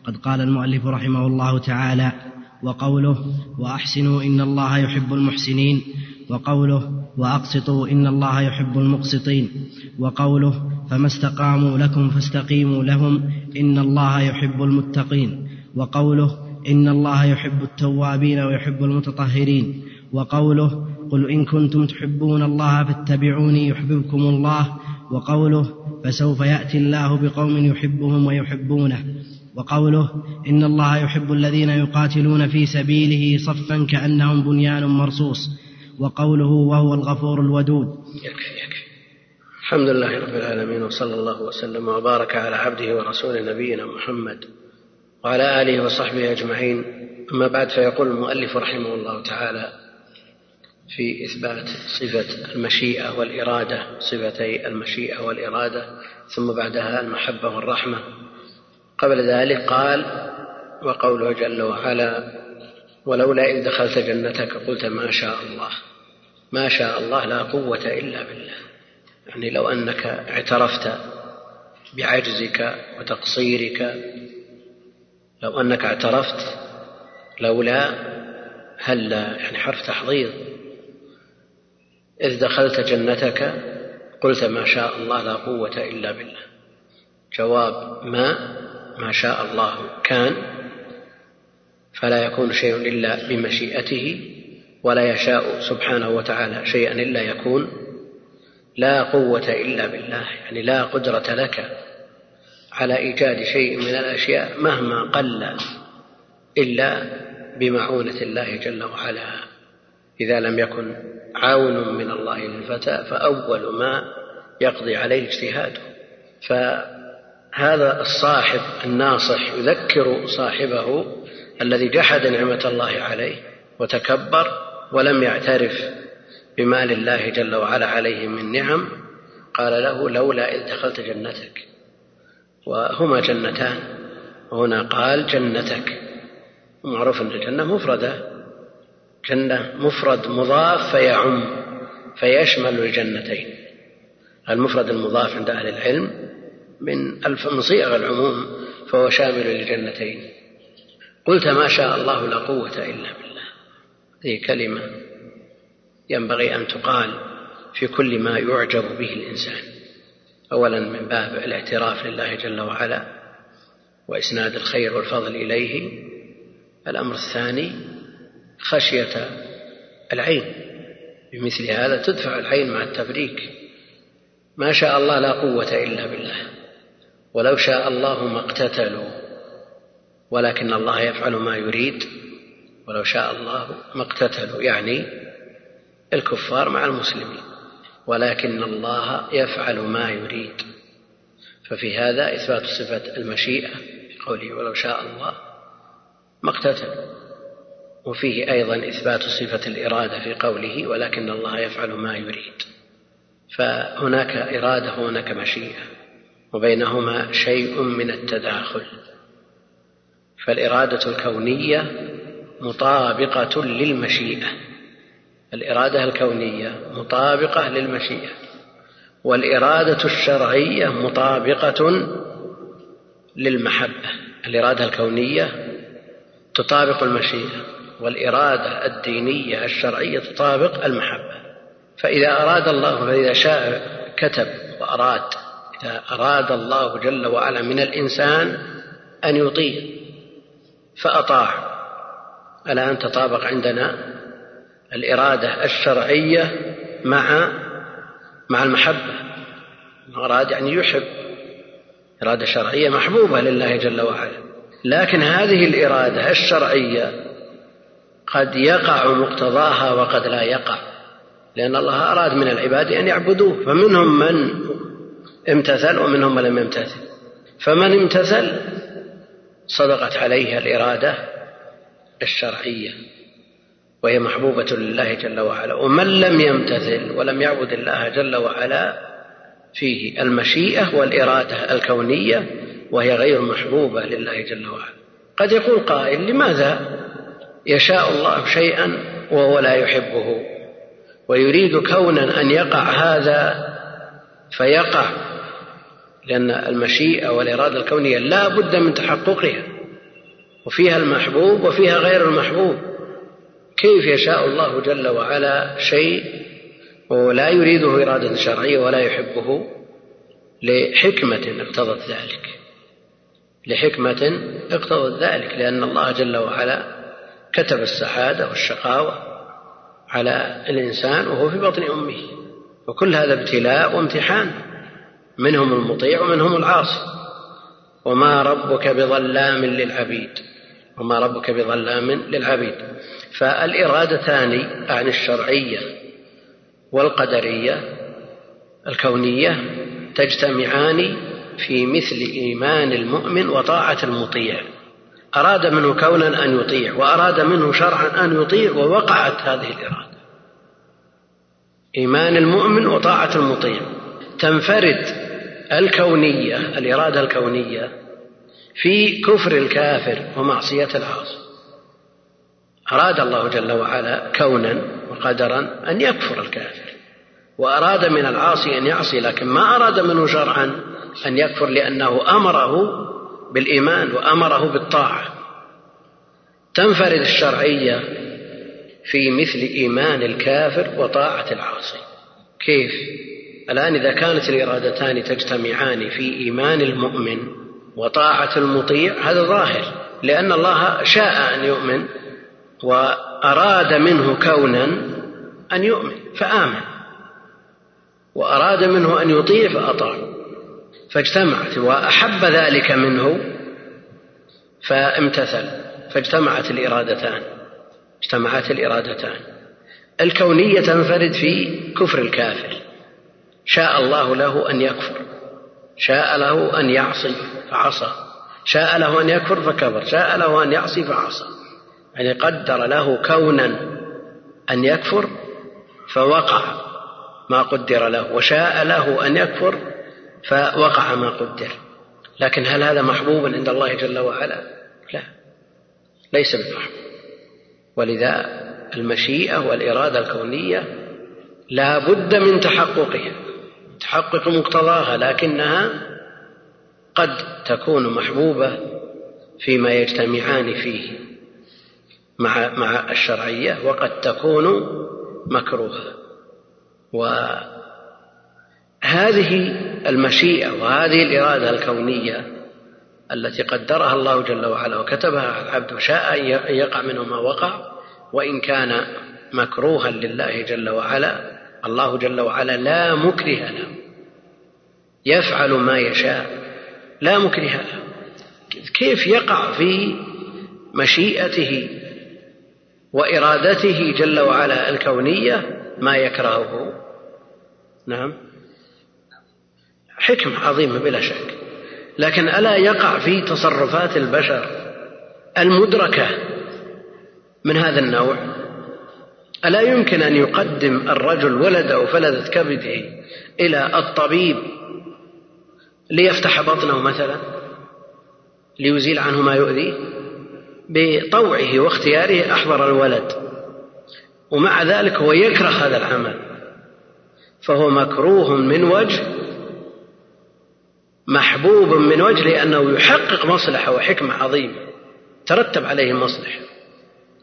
قد قال المؤلف رحمه الله تعالى وقوله وأحسنوا إن الله يحب المحسنين وقوله وأقسطوا إن الله يحب المقسطين وقوله فما استقاموا لكم فاستقيموا لهم إن الله يحب المتقين وقوله إن الله يحب التوابين ويحب المتطهرين وقوله قل إن كنتم تحبون الله فاتبعوني يحببكم الله وقوله فسوف يأتي الله بقوم يحبهم ويحبونه وقوله إن الله يحب الذين يقاتلون في سبيله صفا كأنهم بنيان مرصوص وقوله وهو الغفور الودود. الحمد لله رب العالمين وصلى الله وسلم وبارك على عبده ورسوله نبينا محمد وعلى آله وصحبه أجمعين. أما بعد فيقول المؤلف رحمه الله تعالى في إثبات صفة المشيئة والإرادة صفتي المشيئة والإرادة. ثم بعدها المحبة والرحمة. قبل ذلك قال وقوله جل وعلا ولولا إذ دخلت جنتك قلت ما شاء الله ما شاء الله لا قوة إلا بالله. يعني لو أنك اعترفت بعجزك وتقصيرك لو أنك اعترفت لولا هلا يعني حرف تحضيض إذ دخلت جنتك قلت ما شاء الله لا قوة إلا بالله. جواب ما ما شاء الله كان فلا يكون شيء إلا بمشيئته ولا يشاء سبحانه وتعالى شيئا إلا يكون. لا قوة إلا بالله يعني لا قدرة لك على إيجاد شيء من الأشياء مهما قل إلا بمعونة الله جل وعلا. إذا لم يكن عون من الله للفتى فأول ما يقضي عليه اجتهاده. فهذا الصاحب الناصح يذكر صاحبه الذي جحد نعمة الله عليه وتكبر ولم يعترف بمال الله جل وعلا عليه من نعم قال له لولا إذ دخلت جنتك. وهما جنتان. وهنا قال جنتك. معروف أن الجنة مفردة. جنة مفرد مضاف فيعم فيشمل الجنتين. المفرد المضاف عند أهل العلم من من صيغ العموم فهو شامل للجنتين. قلت ما شاء الله لا قوة إلا بالله. هذه كلمة ينبغي أن تقال في كل ما يعجب به الإنسان. أولا من باب الاعتراف لله جل وعلا وإسناد الخير والفضل إليه. الأمر الثاني خشية العين. بمثل هذا تدفع العين مع التبريك. ما شاء الله لا قوة إلا بالله. ولو شاء الله ما اقتتلوا. ولكن الله يفعل ما يريد. ولو شاء الله ما اقتتلوا. يعني الكفار مع المسلمين. ولكن الله يفعل ما يريد. ففي هذا إثبات صفة المشيئة في قوله ولو شاء الله ما اقتتلوا. وفيه أيضا إثبات صفة الإرادة في قوله ولكن الله يفعل ما يريد. فهناك إرادة وهناك مشيئة وبينهما شيء من التداخل. فالإرادة الكونية مطابقة للمشيئة. الإرادة الكونية مطابقة للمشيئة والإرادة الشرعية مطابقة للمحبة. الإرادة الكونية تطابق المشيئة. والإرادة الدينية الشرعية تطابق المحبة. فإذا أراد الله فإذا شاء كتب وأراد إذا أراد الله جل وعلا من الإنسان أن يطيع فأطاع. الآن تطابق عندنا؟ الإرادة الشرعية مع مع المحبة. أراد يعني يحب. إرادة شرعية محبوبة لله جل وعلا. لكن هذه الإرادة الشرعية قد يقع مقتضاها وقد لا يقع. لأن الله أراد من العباد أن يعبدوه فمنهم من امتثل ومنهم من لم يمتثل. فمن امتثل صدقت عليه الإرادة الشرعية وهي محبوبة لله جل وعلا. ومن لم يمتثل ولم يعبد الله جل وعلا فيه المشيئة والإرادة الكونية وهي غير محبوبة لله جل وعلا. قد يقول قائل لماذا يشاء الله شيئا وهو لا يحبه. ويريد كونا أن يقع هذا فيقع لأن المشيئة والإرادة الكونية لا بد من تحققها. وفيها المحبوب وفيها غير المحبوب. كيف يشاء الله جل وعلا شيء ولا يريده إرادة شرعية ولا يحبه؟ لحكمة اقتضت ذلك. لحكمة اقتضت ذلك لأن الله جل وعلا كتب السعادة والشقاوة على الإنسان وهو في بطن أمه. وكل هذا ابتلاء وامتحان. منهم المطيع ومنهم العاصي. وما ربك بظلام للعبيد. وما ربك بظلام للعبيد. فالإرادتان عن الشرعية والقدرية الكونية تجتمعان في مثل إيمان المؤمن وطاعة المطيع. أراد منه كونا أن يطيع وأراد منه شرعا أن يطيع ووقعت هذه الإرادة. إيمان المؤمن وطاعة المطيع. تنفرد الكونية الإرادة الكونية في كفر الكافر ومعصية العاصي. أراد الله جل وعلا كونا وقدرا أن يكفر الكافر وأراد من العاصي أن يعصي لكن ما أراد منه شرعا أن يكفر لأنه أمره بالإيمان وأمره بالطاعة. تنفرد الشرعية في مثل إيمان الكافر وطاعة العاصي. كيف؟ الآن إذا كانت الإرادتان تجتمعان في إيمان المؤمن وطاعة المطيع هذا ظاهر لأن الله شاء أن يؤمن وأراد منه كونا أن يؤمن فآمن. وأراد منه أن يطيع فأطاع. فاجتمعت وأحب ذلك منه فامتثل فاجتمعت الإرادتان اجتمعت الإرادتان. الكونية تنفرد في كفر الكافر. شاء الله له أن يكفر شاء له أن يعصي فعصى شاء له أن يكفر فكفر شاء له أن يعصي فعصى. يعني قدر له كونا أن يكفر فوقع ما قدر له وشاء له أن يكفر فوقع ما قدر. لكن هل هذا محبوب عند الله جل وعلا؟ لا. ليس بمحبوب ولذا المشيئة والإرادة الكونية لا بد من تحققها. تحقق مقتضاها لكنها قد تكون محبوبة فيما يجتمعان فيه مع مع الشرعية وقد تكون مكروهة. وهذه المشيئة وهذه الإرادة الكونية التي قدرها الله جل وعلا وكتبها على العبد وشاء أن يقع منه ما وقع وإن كان مكروها لله جل وعلا الله جل وعلا لا مكره له. يفعل ما يشاء لا مكره له. كيف يقع في مشيئته وإرادته جل وعلا الكونية؟ ما يكرهه. نعم. حكمة عظيمة بلا شك. لكن ألا يقع في تصرفات البشر المدركة من هذا النوع؟ ألا يمكن أن يقدم الرجل ولده فلذة كبده إلى الطبيب ليفتح بطنه مثلا؟ ليزيل عنه ما يؤذيه؟ بطوعه واختياره أحضر الولد. ومع ذلك هو يكره هذا العمل. فهو مكروه من وجه محبوب من وجه لأنه يحقق مصلحة وحكمة عظيمة. ترتب عليه مصلحة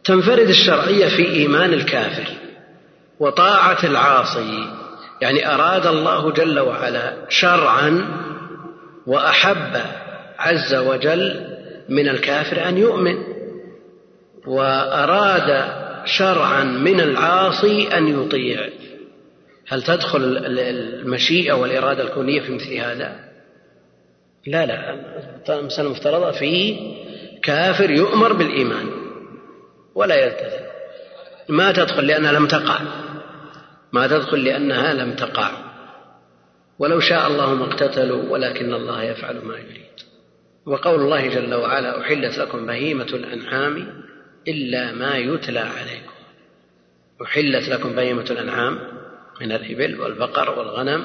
تنفرد الشرعية في إيمان الكافر وطاعة العاصي. يعني أراد الله جل وعلا شرعا وأحب عز وجل من الكافر أن يؤمن. وأراد شرعا من العاصي أن يطيع. هل تدخل المشيئة والإرادة الكونية في مثل هذا؟ لا لا. المسألة المفترضة في كافر يؤمر بالإيمان ولا يلتزم. ما تدخل لأنها لم تقع. ما تدخل لأنها لم تقع. ولو شاء الله ما اقتتلوا ولكن الله يفعل ما يريد. وقول الله جل وعلا أحلت لكم بهيمة الأنعام إلا ما يتلى عليكم. أحلت لكم بهيمة الأنعام من الإبل والبقر والغنم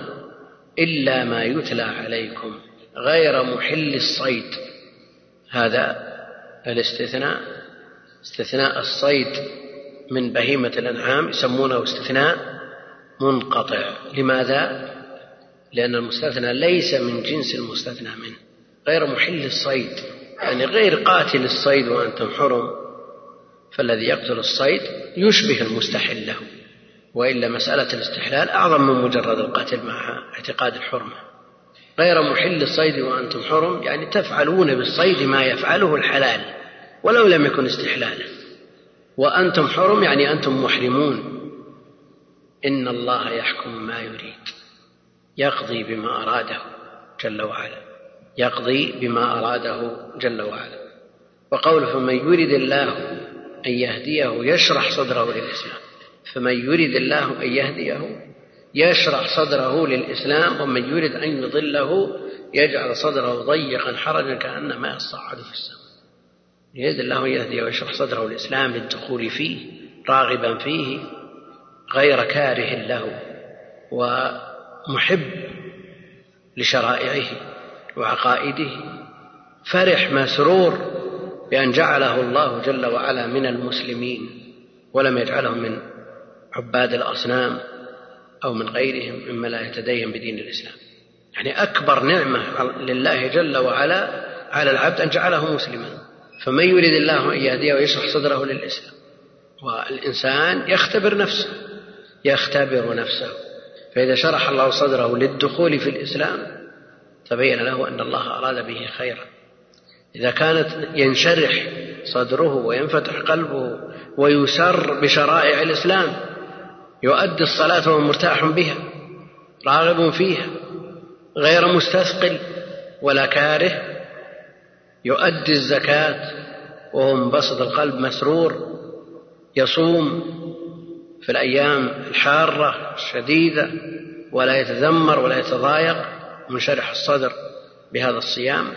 إلا ما يتلى عليكم. غير محل الصيد. هذا الاستثناء استثناء الصيد من بهيمة الأنعام يسمونه استثناء منقطع. لماذا؟ لأن المستثنى ليس من جنس المستثنى منه. غير محل الصيد يعني غير قاتل الصيد وأنتم حرم. فالذي يقتل الصيد يشبه المستحل له. وإلا مسألة الاستحلال أعظم من مجرد القتل مع اعتقاد الحرمة. غير محل الصيد وأنتم حرم يعني تفعلون بالصيد ما يفعله الحلال ولو لم يكن استحلالا. وأنتم حرم يعني أنتم محرمون. إن الله يحكم ما يريد يقضي بما أراده جل وعلا. يقضي بما أراده جل وعلا. وقوله فمن يريد الله أن يهديه يشرح صدره للإسلام. فمن يريد الله أن يهديه يشرح صدره للإسلام ومن يريد أن يضله يجعل صدره ضيقا حرجا كأنما يصعد في السماء. يريد الله أن يهديه ويشرح صدره للإسلام للدخول فيه راغبا فيه غير كاره له ومحب لشرائعه وعقائده. فرح مسرور بأن جعله الله جل وعلا من المسلمين ولم يجعله من عباد الأصنام. أو من غيرهم مما لا يتدين بدين الإسلام. يعني أكبر نعمة لله جل وعلا على العبد أن جعله مسلما. فمن يريد الله أن يهديه ويشرح صدره للإسلام والإنسان يختبر نفسه يختبر نفسه. فإذا شرح الله صدره للدخول في الإسلام تبين له أن الله أراد به خيرا. إذا كانت ينشرح صدره وينفتح قلبه ويسر بشرائع الإسلام يؤدي الصلاة وهو مرتاح بها راغب فيها غير مستثقل ولا كاره يؤدي الزكاة وهو منبسط القلب مسرور يصوم في الأيام الحارة الشديدة ولا يتذمر ولا يتضايق منشرح الصدر بهذا الصيام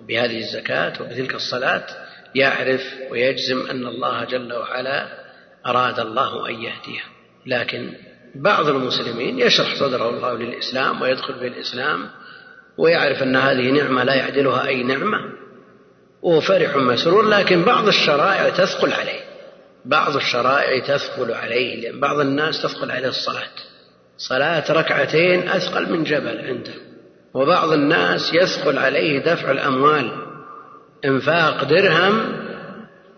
وبهذه الزكاة وبتلك الصلاة يعرف ويجزم أن الله جل وعلا أراد الله أن يهديه. لكن بعض المسلمين يشرح صدره الله للإسلام ويدخل في الإسلام ويعرف أن هذه نعمة لا يعدلها أي نعمة وهو فرح مسرور لكن بعض الشرائع تثقل عليه. بعض الشرائع تثقل عليه لأن بعض الناس تثقل عليه الصلاة. صلاة ركعتين أثقل من جبل عنده. وبعض الناس يثقل عليه دفع الأموال. إنفاق درهم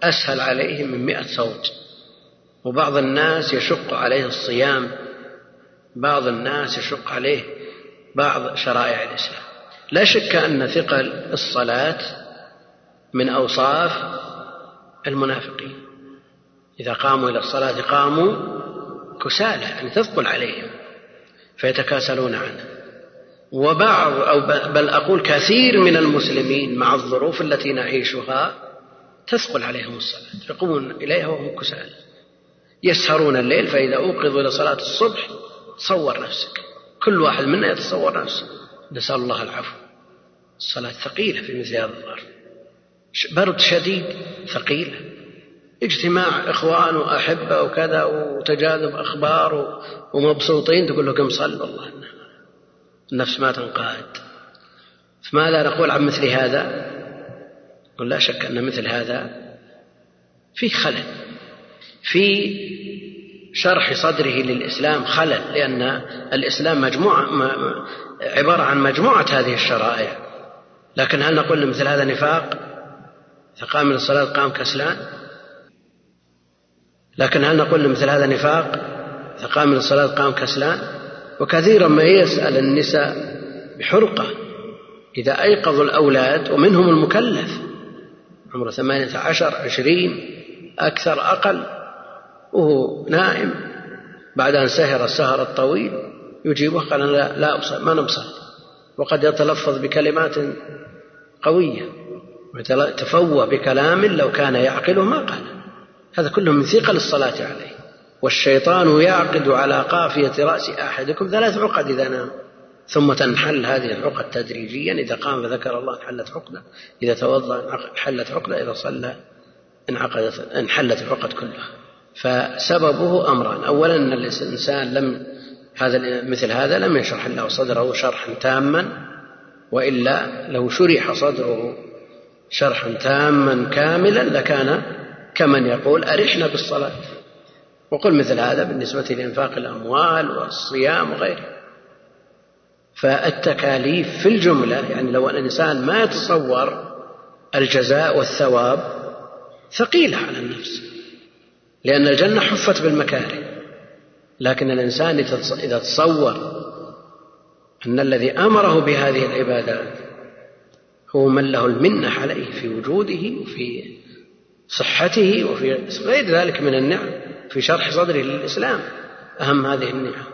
أسهل عليه من مئة صوت. وبعض الناس يشق عليه الصيام بعض الناس يشق عليه بعض شرائع الإسلام. لا شك أن ثقل الصلاة من أوصاف المنافقين. إذا قاموا إلى الصلاة قاموا كسالى يعني تثقل عليهم فيتكاسلون عنها وبعض أو بل أقول كثير من المسلمين مع الظروف التي نعيشها تثقل عليهم الصلاة يقومون إليها وهم كسالى. يسهرون الليل فإذا أوقظوا إلى صلاة الصبح تصور نفسك. كل واحد منا يتصور نفسه. نسأل الله العفو. الصلاة ثقيلة في مثل هذا الظرف برد شديد ثقيلة اجتماع إخوان وأحبة وكذا وتجاذب أخبار ومبسوطين تقول له كم صلوا الله. النفس ما تنقاد. فماذا نقول عن مثل هذا. قل لا شك أن مثل هذا فيه خلل. في شرح صدره للإسلام خلل لأن الإسلام مجموعة عبارة عن مجموعة هذه الشرائع. لكن هل نقول مثل هذا نفاق؟ فقام من الصلاة قام كسلان؟ لكن هل نقول مثل هذا نفاق؟ فقام من الصلاة قام كسلان؟ وكثيرا ما يسأل النساء بحرقة. إذا أيقظوا الأولاد ومنهم المكلف عمره ثمانية عشر عشرين أكثر أقل وهو نائم. بعد أن سهر السهر الطويل يجيبه قال لا, لا أبصر ما نبصر وقد يتلفظ بكلمات قوية ويتفوه بكلام لو كان يعقله ما قال. هذا كله من ثقل الصلاة عليه. والشيطان يعقد على قافية رأس أحدكم ثلاث عقد إذا نام. ثم تنحل هذه العقد تدريجيا إذا قام فذكر الله انحلت عقدة. إذا توضأ انحلت عقدة إذا صلى انعقدت انحلت العقد كلها. فسببه أمران. أولا أن الإنسان لم هذا مثل هذا لم يشرح الله صدره شرحا تاما وإلا لو شرح صدره شرحا تاما كاملا لكان كمن يقول أرحنا بالصلاة. وقل مثل هذا بالنسبة لإنفاق الأموال والصيام وغيره. فالتكاليف في الجملة يعني لو الإنسان ما يتصور الجزاء والثواب ثقيلة على النفس. لأن الجنة حفت بالمكاره. لكن الإنسان إذا تصور أن الذي أمره بهذه العبادات هو من له المنة عليه في وجوده وفي صحته وفي غير ذلك من النعم في شرح صدره للإسلام. أهم هذه النعم.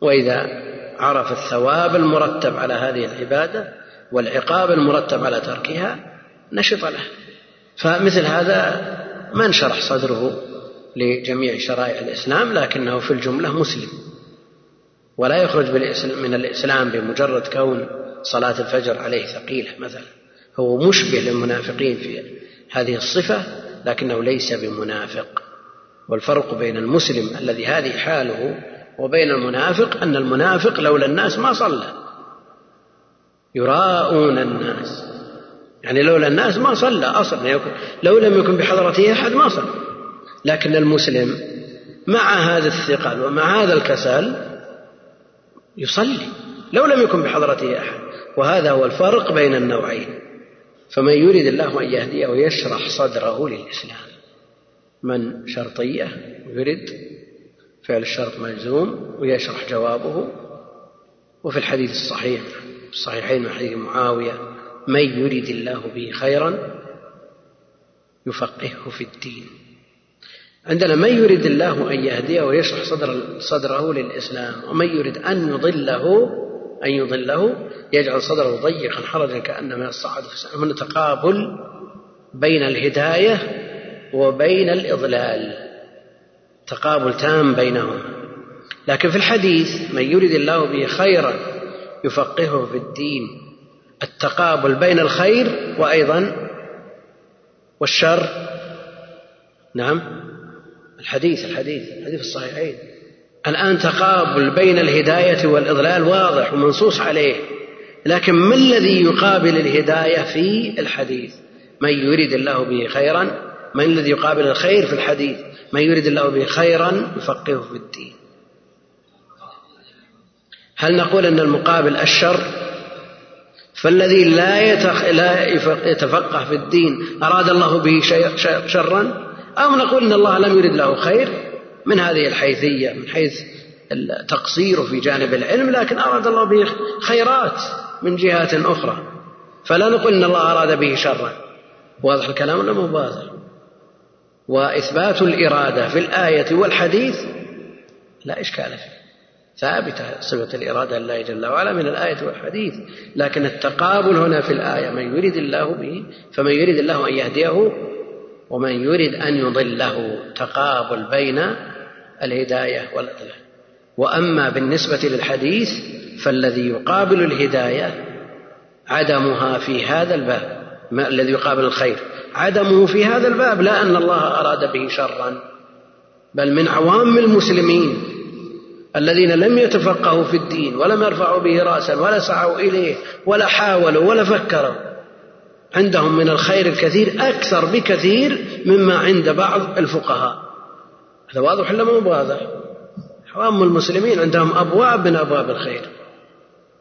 وإذا عرف الثواب المرتب على هذه العبادة والعقاب المرتب على تركها نشط له. فمثل هذا ما انشرح صدره لجميع شرائع الإسلام لكنه في الجملة مسلم. ولا يخرج من الإسلام بمجرد كون صلاة الفجر عليه ثقيلة مثلا. هو مشبه للمنافقين في هذه الصفة لكنه ليس بمنافق. والفرق بين المسلم الذي هذه حاله وبين المنافق أن المنافق لولا الناس ما صلى. يراءون الناس. يعني لولا الناس ما صلى أصلا. لو لم يكن بحضرته أحد ما صلى. لكن المسلم مع هذا الثقل ومع هذا الكسل يصلي لو لم يكن بحضرته أحد. وهذا هو الفرق بين النوعين. فمن يريد الله أن يهديه ويشرح صدره للإسلام من شرطية يريد فعل الشرط ملزوم ويشرح جوابه. وفي الحديث الصحيح الصحيحين من حديث معاوية من يريد الله به خيرا يفقهه في الدين. عندنا من يريد الله أن يهديه ويشرح صدر صدره للإسلام ومن يريد أن يضله أن يضله يجعل صدره ضيقا حرجا كأنما يصعد في السماء. هنا تقابل بين الهداية وبين الإضلال تقابل تام بينهما. لكن في الحديث من يريد الله به خيرا يفقهه في الدين التقابل بين الخير وأيضا والشر. نعم. الحديث الحديث الحديث الصحيحين. الآن تقابل بين الهداية والإضلال واضح ومنصوص عليه لكن ما الذي يقابل الهداية في الحديث؟ من يريد الله به خيرا من الذي يقابل الخير في الحديث؟ من يريد الله به خيرا يفقهه في الدين. هل نقول أن المقابل الشر؟ فالذي لا يتفقه في الدين أراد الله به شرا أو نقول أن الله لم يرد له خير من هذه الحيثية من حيث التقصير في جانب العلم لكن أراد الله به خيرات من جهات أخرى. فلا نقول أن الله أراد به شرا. واضح الكلام ولا مو وإثبات الإرادة في الآية والحديث لا إشكال فيه. ثابتة صفة الإرادة لله جل وعلا من الآية والحديث. لكن التقابل هنا في الآية من يريد الله به فمن يريد الله أن يهديه ومن يريد أن يضله. تقابل بين الهداية والإضلال. وأما بالنسبة للحديث فالذي يقابل الهداية عدمها في هذا الباب. ما الذي يقابل الخير؟ عدمه في هذا الباب. لا أن الله أراد به شرا بل من عوام المسلمين. الذين لم يتفقهوا في الدين ولم يرفعوا به راسا ولا سعوا إليه ولا حاولوا ولا فكروا عندهم من الخير الكثير أكثر بكثير مما عند بعض الفقهاء. هذا واضح ولا مو واضح؟ عوام المسلمين عندهم أبواب من أبواب الخير.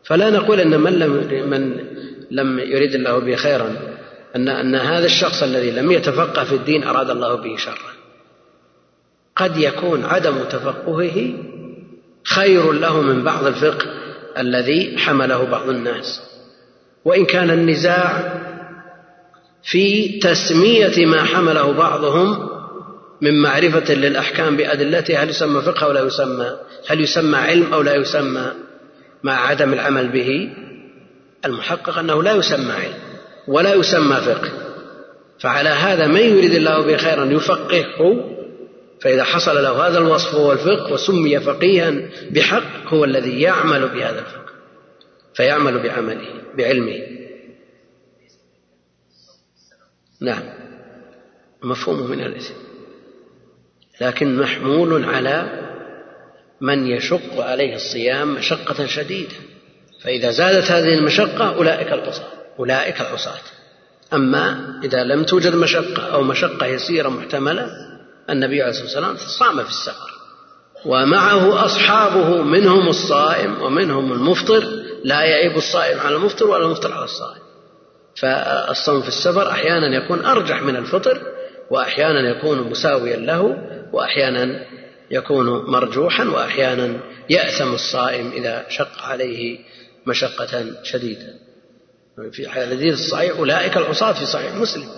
فلا نقول إن من لم من لم يريد الله به خيرا ان أن هذا الشخص الذي لم يتفقه في الدين أراد الله به شرا. قد يكون عدم تفقهه خير له من بعض الفقه الذي حمله بعض الناس. وإن كان النزاع في تسمية ما حمله بعضهم من معرفة للأحكام بادلتها هل يسمى فقه أو لا يسمى هل يسمى علم أو لا يسمى مع عدم العمل به المحقق أنه لا يسمى علم ولا يسمى فقه. فعلى هذا من يريد الله به خيرا يفقهه فإذا حصل له هذا الوصف هو الفقه وسمي فقيها بحق هو الذي يعمل بهذا الفقه فيعمل بعمله بعلمه. نعم. مفهومه من الاسم. لكن محمول على من يشق عليه الصيام مشقة شديدة. فإذا زادت هذه المشقة أولئك العصاة أولئك العصاة. أما إذا لم توجد مشقة أو مشقة يسيرة محتملة النبي عليه الصلاة والسلام صام في السفر. ومعه أصحابه منهم الصائم ومنهم المفطر. لا يعيب الصائم على المفطر ولا المفطر على الصائم. فالصوم في السفر أحيانا يكون أرجح من الفطر وأحيانا يكون مساويا له وأحيانا يكون مرجوحا وأحيانا يأثم الصائم إذا شق عليه مشقة شديدة. في الحديث الصحيح أولئك العصاة في صحيح مسلم.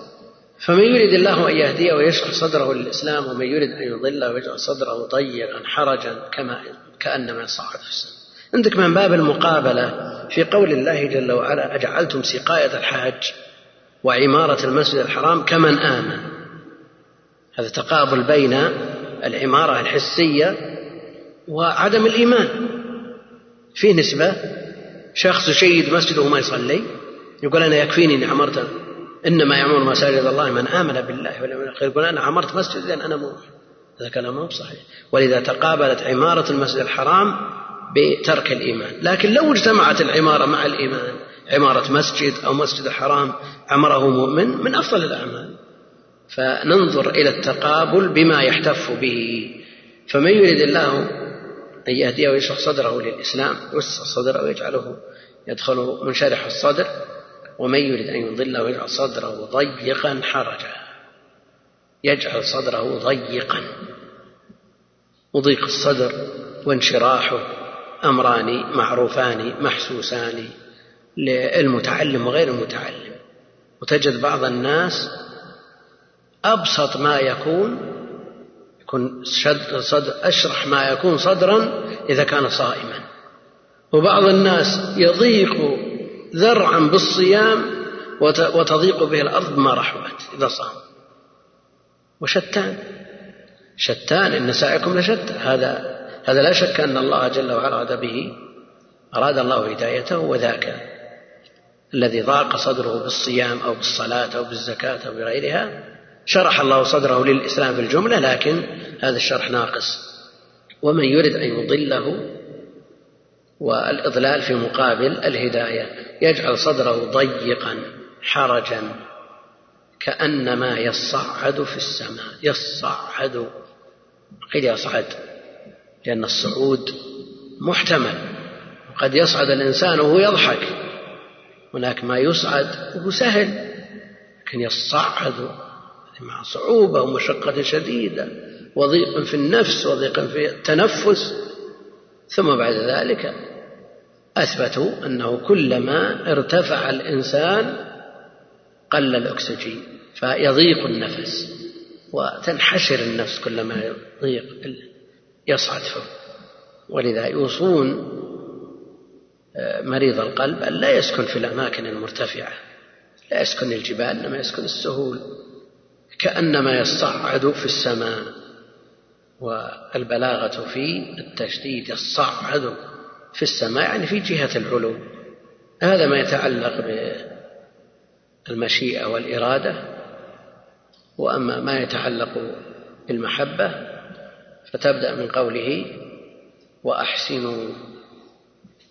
فمن يريد الله أن يهديه ويشرح صدره للإسلام ومن يريد أن يضله ويجعل صدره ضيقا حرجا كما كأنما يصعد في السماء عندك من باب المقابلة في قول الله جل وعلا أجعلتم سقاية الحاج وعمارة المسجد الحرام كمن آمن. هذا تقابل بين العمارة الحسية وعدم الإيمان. فيه نسبة شخص يشيد مسجده وما يصلي يقول أنا يكفيني أني عمرت إنما يعمر مساجد الله من آمن بالله واليوم الآخر يقول أنا عمرت مسجد لأن أنا مؤمن. هذا كلام مو صحيح. ولذا تقابلت عمارة المسجد الحرام بترك الإيمان. لكن لو اجتمعت العمارة مع الإيمان عمارة مسجد أو مسجد الحرام عمره مؤمن من أفضل الأعمال. فننظر إلى التقابل بما يحتف به. فمن يريد الله أن يهديه ويشرح صدره للإسلام يوسع صدره ويجعله يدخل منشرح الصدر ومن يريد أن يضله ويجعل صدره ضيقا حرجا يجعل صدره ضيقا. وضيق الصدر وانشراحه. أمران معروفان محسوسان للمتعلم وغير المتعلم. وتجد بعض الناس أبسط ما يكون يكون شد صدر أشرح ما يكون صدرا إذا كان صائما. وبعض الناس يضيق ذرعا بالصيام وتضيق به الأرض ما رحبت إذا صام. وشتان. شتان إن سعيكم لشتى. هذا هذا لا شك أن الله جل وعلا أراد به أراد الله هدايته وذاك الذي ضاق صدره بالصيام أو بالصلاة أو بالزكاة أو بغيرها شرح الله صدره للإسلام بالجملة لكن هذا الشرح ناقص. ومن يرد أن يضله والإضلال في مقابل الهداية. يجعل صدره ضيقا حرجا كأنما يصعد في السماء. يصعد. قيل يصعد لأن الصعود محتمل. وقد يصعد الإنسان وهو يضحك. هناك ما يصعد وهو سهل لكن يصعد. مع صعوبة ومشقة شديدة وضيق في النفس وضيق في التنفس. ثم بعد ذلك أثبتوا أنه كلما ارتفع الإنسان قل الأكسجين فيضيق النفس وتنحشر النفس كلما يضيق يصعد. فوق ولذا يوصون آه، مريض القلب أن لا يسكن في الأماكن المرتفعة لا يسكن الجبال إنما يسكن السهول كأنما يصعد في السماء والبلاغة في التشديد يصعد. في السماء يعني في جهة العلو. هذا ما يتعلق بالمشيئة والإرادة وأما ما يتعلق بالمحبة فتبدأ من قوله وأحسنوا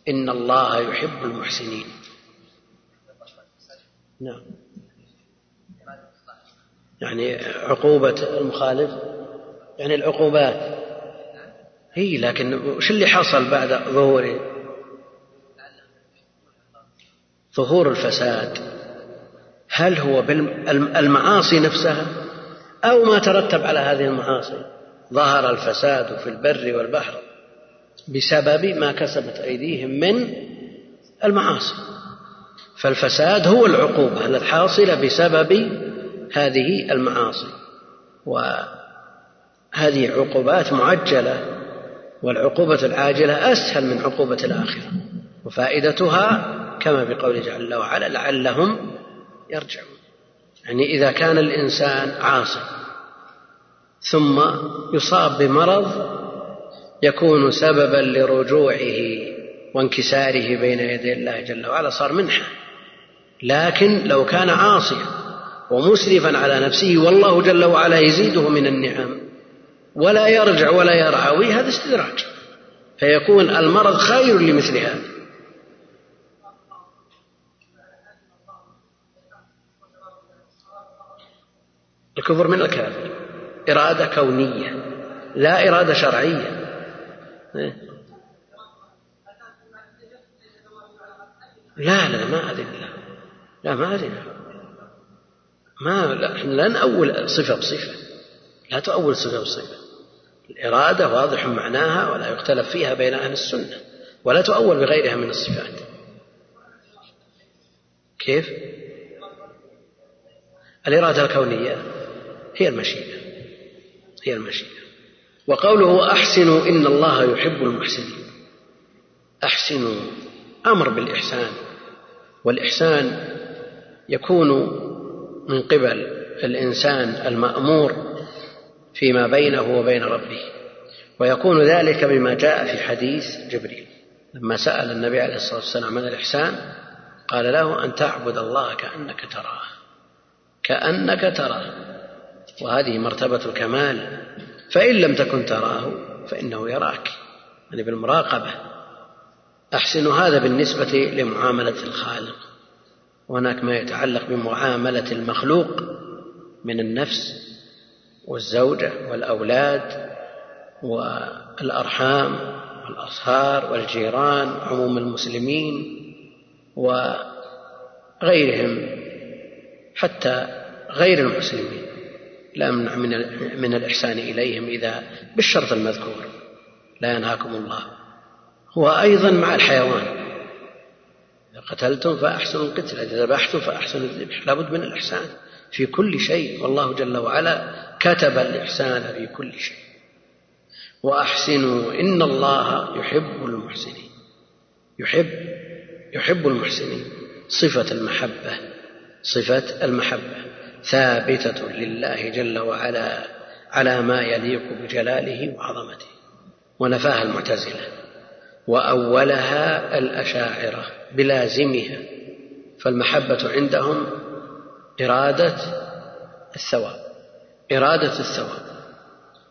إن الله يحب المحسنين. نعم. يعني عقوبة المخالف يعني العقوبات. هي لكن وش اللي حصل بعد ظهوره ظهور الفساد؟ هل هو بالمعاصي نفسها؟ أو ما ترتب على هذه المعاصي؟ ظهر الفساد في البر والبحر بسبب ما كسبت أيديهم من المعاصي. فالفساد هو العقوبة الحاصلة بسبب هذه المعاصي. وهذه عقوبات معجلة والعقوبة العاجلة أسهل من عقوبة الآخرة وفائدتها كما في قوله جل وعلا لعلهم يرجعون. يعني إذا كان الإنسان عاصي ثم يصاب بمرض يكون سببا لرجوعه وانكساره بين يدي الله جل وعلا صار منحة. لكن لو كان عاصيا ومسرفا على نفسه والله جل وعلا يزيده من النعم. ولا يرجع ولا يرعوي هذا استدراج. فيكون المرض خير لمثل هذا. الكفر من الكافر. إرادة كونية لا إرادة شرعية. لا لا ما أدري لا. ما أدري. ما لا إحنا لا نأول صفة بصفة. لا تؤول صفة بصفة. الإرادة واضح معناها ولا يختلف فيها بين أهل السنة ولا تؤول بغيرها من الصفات كيف؟ الإرادة الكونية هي المشيئة هي المشيئة وقوله أحسنوا إن الله يحب المحسنين أحسنوا أمر بالإحسان والإحسان يكون من قبل الإنسان المأمور فيما بينه وبين ربه. ويكون ذلك بما جاء في حديث جبريل. لما سأل النبي عليه الصلاة والسلام عن الإحسان قال له أن تعبد الله كأنك تراه. كأنك تراه. وهذه مرتبة الكمال. فإن لم تكن تراه فإنه يراك. يعني بالمراقبة. أحسن هذا بالنسبة لمعاملة الخالق. وهناك ما يتعلق بمعاملة المخلوق من النفس والزوجة والأولاد والأرحام والأصهار والجيران عموم المسلمين وغيرهم حتى غير المسلمين. لا من من الإحسان إليهم إذا بالشرط المذكور. لا ينهاكم الله. وأيضا مع الحيوان. إذا قتلتم فأحسنوا القتل. إذا ذبحتم فأحسنوا الذبح. لابد من الإحسان في كل شيء. والله جل وعلا كتب الإحسان في كل شيء. وأحسنوا إن الله يحب المحسنين. يحب يحب المحسنين. صفة المحبة صفة المحبة. ثابتة لله جل وعلا على ما يليق بجلاله وعظمته. ونفاها المعتزلة. وأولها الأشاعرة بلازمها. فالمحبة عندهم إرادة الثواب. إرادة الثواب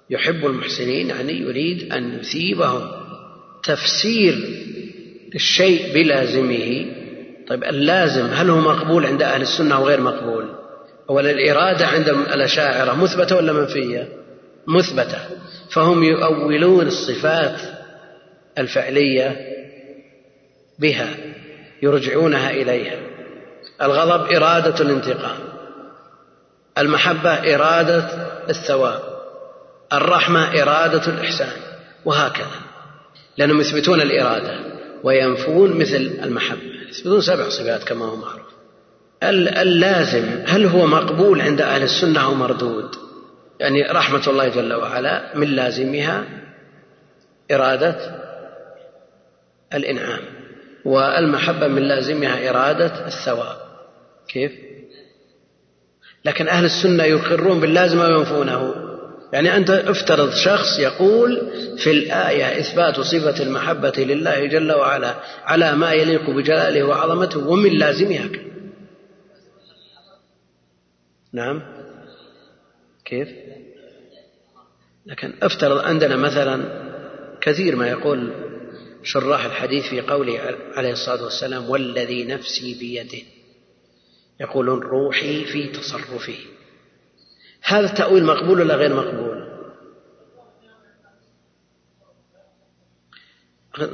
يحب المحسنين يعني يريد أن يثيبهم. تفسير الشيء بلازمه. طيب اللازم هل هو مقبول عند أهل السنة أو غير مقبول؟ أولا الإرادة عند الأشاعرة مثبتة ولا منفية؟ مثبتة. فهم يؤولون الصفات الفعلية بها يرجعونها إليها. الغضب إرادة الانتقام. المحبة إرادة الثواب الرحمة إرادة الإحسان وهكذا. لأنهم يثبتون الإرادة وينفون مثل المحبة. يثبتون سبع صفات كما هو معروف. اللازم هل هو مقبول عند أهل السنة أو مردود؟ يعني رحمة الله جل وعلا من لازمها إرادة الإنعام والمحبة من لازمها إرادة الثواب. كيف؟ لكن أهل السنة يقرون باللازم وينفونه يعني أنت افترض شخص يقول في الآية إثبات صفة المحبة لله جل وعلا على ما يليق بجلاله وعظمته ومن لازمها نعم. كيف؟ لكن افترض عندنا مثلا كثير ما يقول شراح الحديث في قوله عليه الصلاة والسلام والذي نفسي بيده. يقولون روحي في تصرفه هذا التأويل مقبول ولا غير مقبول؟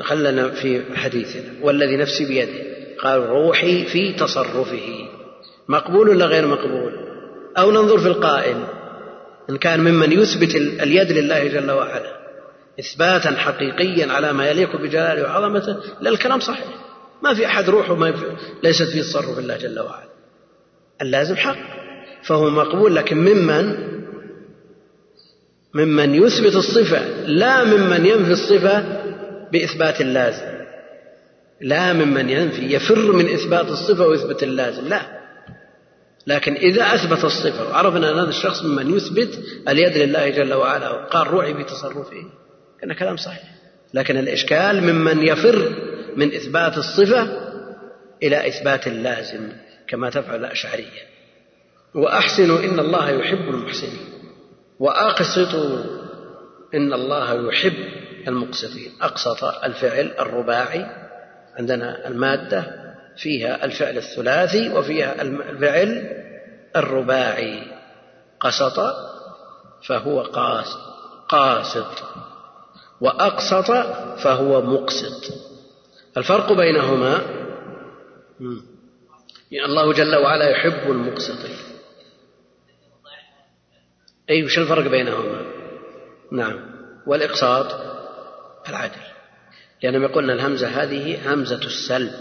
خلنا في حديثنا والذي نفسي بيده. قال روحي في تصرفه. مقبول ولا غير مقبول؟ أو ننظر في القائل. إن كان ممن يثبت اليد لله جل وعلا. إثباتا حقيقيا على ما يليق بجلاله وعظمته. لا الكلام صحيح. ما في أحد روحه ما ليست في تصرف الله جل وعلا. اللازم حق فهو مقبول لكن ممن؟ ممن يثبت الصفة لا ممن ينفي الصفة بإثبات اللازم. لا ممن ينفي يفر من إثبات الصفة ويثبت اللازم لا. لكن إذا أثبت الصفة وعرفنا أن هذا الشخص ممن يثبت اليد لله جل وعلا وقال روحي بتصرفه؟ كان كلام صحيح. لكن الإشكال ممن يفر من إثبات الصفة إلى إثبات اللازم. كما تفعل الأشعرية وأحسنوا إن الله يحب المحسنين. وأقسطوا إن الله يحب المقسطين. أقسط الفعل الرباعي عندنا المادة فيها الفعل الثلاثي وفيها الفعل الرباعي. قسط فهو قاسط قاسط. وأقسط فهو مقسط. الفرق بينهما يعني الله جل وعلا يحب المقسطين. أي وش الفرق بينهما؟ نعم. والإقساط العدل. لأنهم يقولون الهمزة هذه همزة السلب.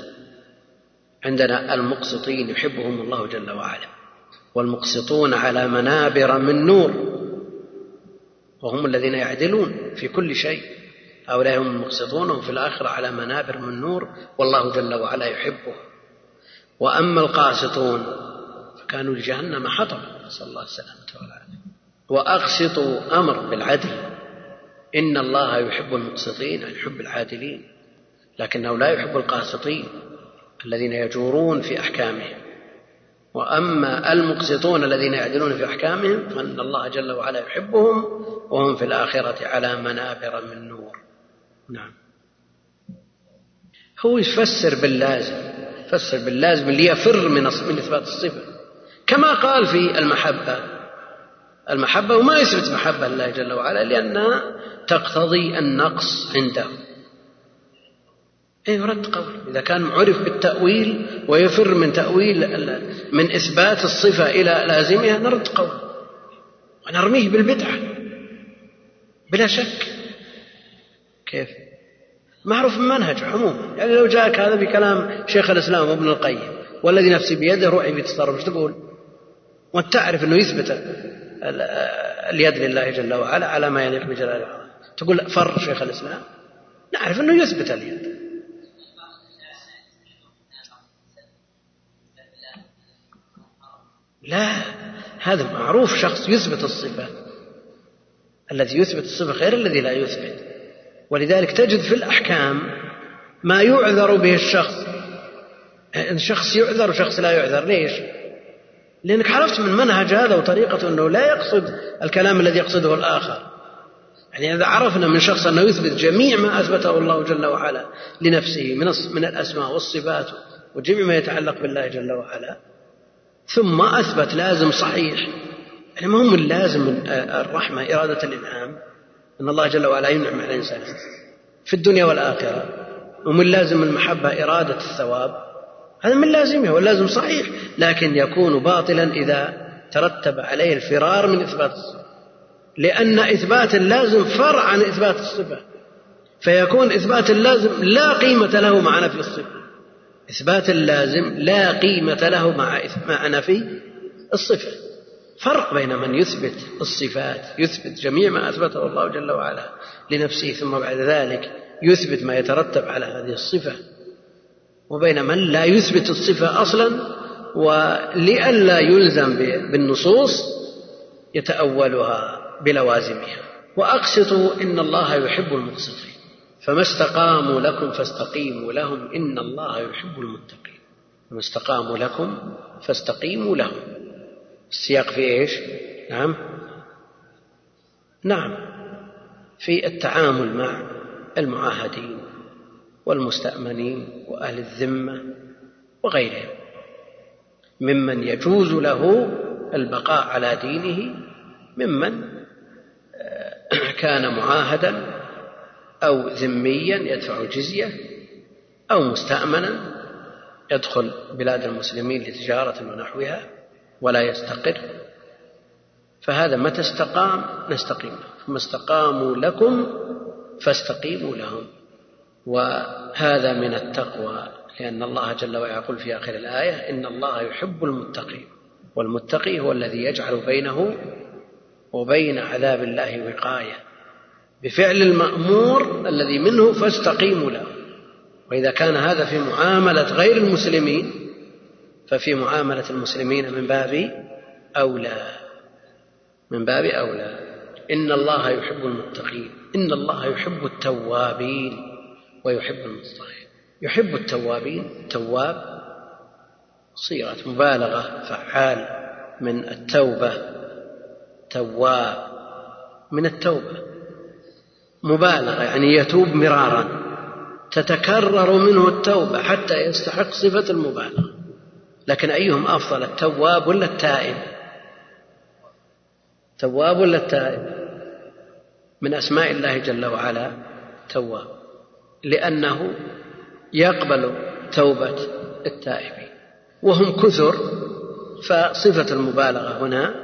عندنا المقسطين يحبهم الله جل وعلا. والمقسطون على منابر من نور. وهم الذين يعدلون في كل شيء. هؤلاء هم المقسطون وهم في الآخرة على منابر من نور. والله جل وعلا يحبهم. وأما القاسطون فكانوا لجهنم حطبا نسأل الله السلامة والعافية. وأقسطوا أمر بالعدل. إن الله يحب المقسطين يحب العادلين لكنه لا يحب القاسطين الذين يجورون في أحكامهم. وأما المقسطون الذين يعدلون في أحكامهم فإن الله جل وعلا يحبهم وهم في الآخرة على منابر من نور. نعم. هو يفسر باللازم. يفسر باللازم اللي يفر من من إثبات الصفة. كما قال في المحبة. المحبة وما يثبت محبة لله جل وعلا لأنها تقتضي النقص عنده. اي رد قول. إذا كان عرف بالتأويل ويفر من تأويل من إثبات الصفة إلى لازمها نرد قول. ونرميه بالبدعة. بلا شك. كيف؟ معروف المنهج عموما يعني لو جاءك هذا بكلام شيخ الإسلام ابن القيم والذي نفسي بيده روحي في تصرف إيش تقول؟ وأنت تعرف إنه يثبت اليد لله جل وعلا على ما يليق بجلاله تقول فر شيخ الإسلام. نعرف إنه يثبت اليد. لا هذا معروف شخص يثبت الصفة. الذي يثبت الصفة غير الذي لا يثبت. ولذلك تجد في الأحكام ما يعذر به الشخص. شخص يعذر وشخص لا يعذر ليش؟ لأنك عرفت من منهج هذا وطريقته أنه لا يقصد الكلام الذي يقصده الآخر. يعني إذا عرفنا من شخص أنه يثبت جميع ما أثبته الله جل وعلا لنفسه من من الأسماء والصفات وجميع ما يتعلق بالله جل وعلا ثم أثبت لازم صحيح. يعني ما هو من لازم الرحمة إرادة الإنعام؟ أن الله جل وعلا ينعم على الإنسان في الدنيا والآخرة ومن لازم المحبة إرادة الثواب. هذا من لازمها واللازم صحيح لكن يكون باطلا إذا ترتب عليه الفرار من إثبات الصفة. لأن إثبات اللازم فرع عن إثبات الصفة. فيكون إثبات اللازم لا قيمة له مع نفي الصفة. إثبات اللازم لا قيمة له مع مع نفي الصفة. فرق بين من يثبت الصفات يثبت جميع ما أثبته الله جل وعلا لنفسه ثم بعد ذلك يثبت ما يترتب على هذه الصفة. وبين من لا يثبت الصفة أصلا ولئلا يلزم بالنصوص يتأولها بلوازمها. وأقسطوا إن الله يحب المقسطين. فما استقاموا لكم فاستقيموا لهم. إن الله يحب المتقين. فما استقاموا لكم فاستقيموا لهم. السياق في إيش؟ نعم. نعم. في التعامل مع المعاهدين والمستأمنين وأهل الذمة وغيرهم. ممن يجوز له البقاء على دينه. ممن آه، كان معاهدا أو ذميا يدفع الجزية أو مستأمنا يدخل بلاد المسلمين لتجارة ونحوها. ولا يستقر. فهذا متى استقام؟ نستقيم. ثم استقاموا لكم فاستقيموا لهم. وهذا من التقوى لأن الله جل وعلا يقول في آخر الآية إن الله يحب المتقين. والمتقي هو الذي يجعل بينه وبين عذاب الله وقاية. بفعل المأمور الذي منه فاستقيموا له. وإذا كان هذا في معاملة غير المسلمين ففي معاملة المسلمين من باب أولى. من باب أولى. إن الله يحب المتقين. إن الله يحب التوابين ويحب المتطهرين يحب التوابين. تواب صيغة مبالغة فعال. من التوبة تواب. من التوبة. مبالغة يعني يتوب مرارا. تتكرر منه التوبة حتى يستحق صفة المبالغة. لكن أيهم أفضل التواب ولا التائب؟ تواب ولا التائب؟ من أسماء الله جل وعلا تواب لأنه يقبل توبة التائبين وهم كثر فصفة المبالغة هنا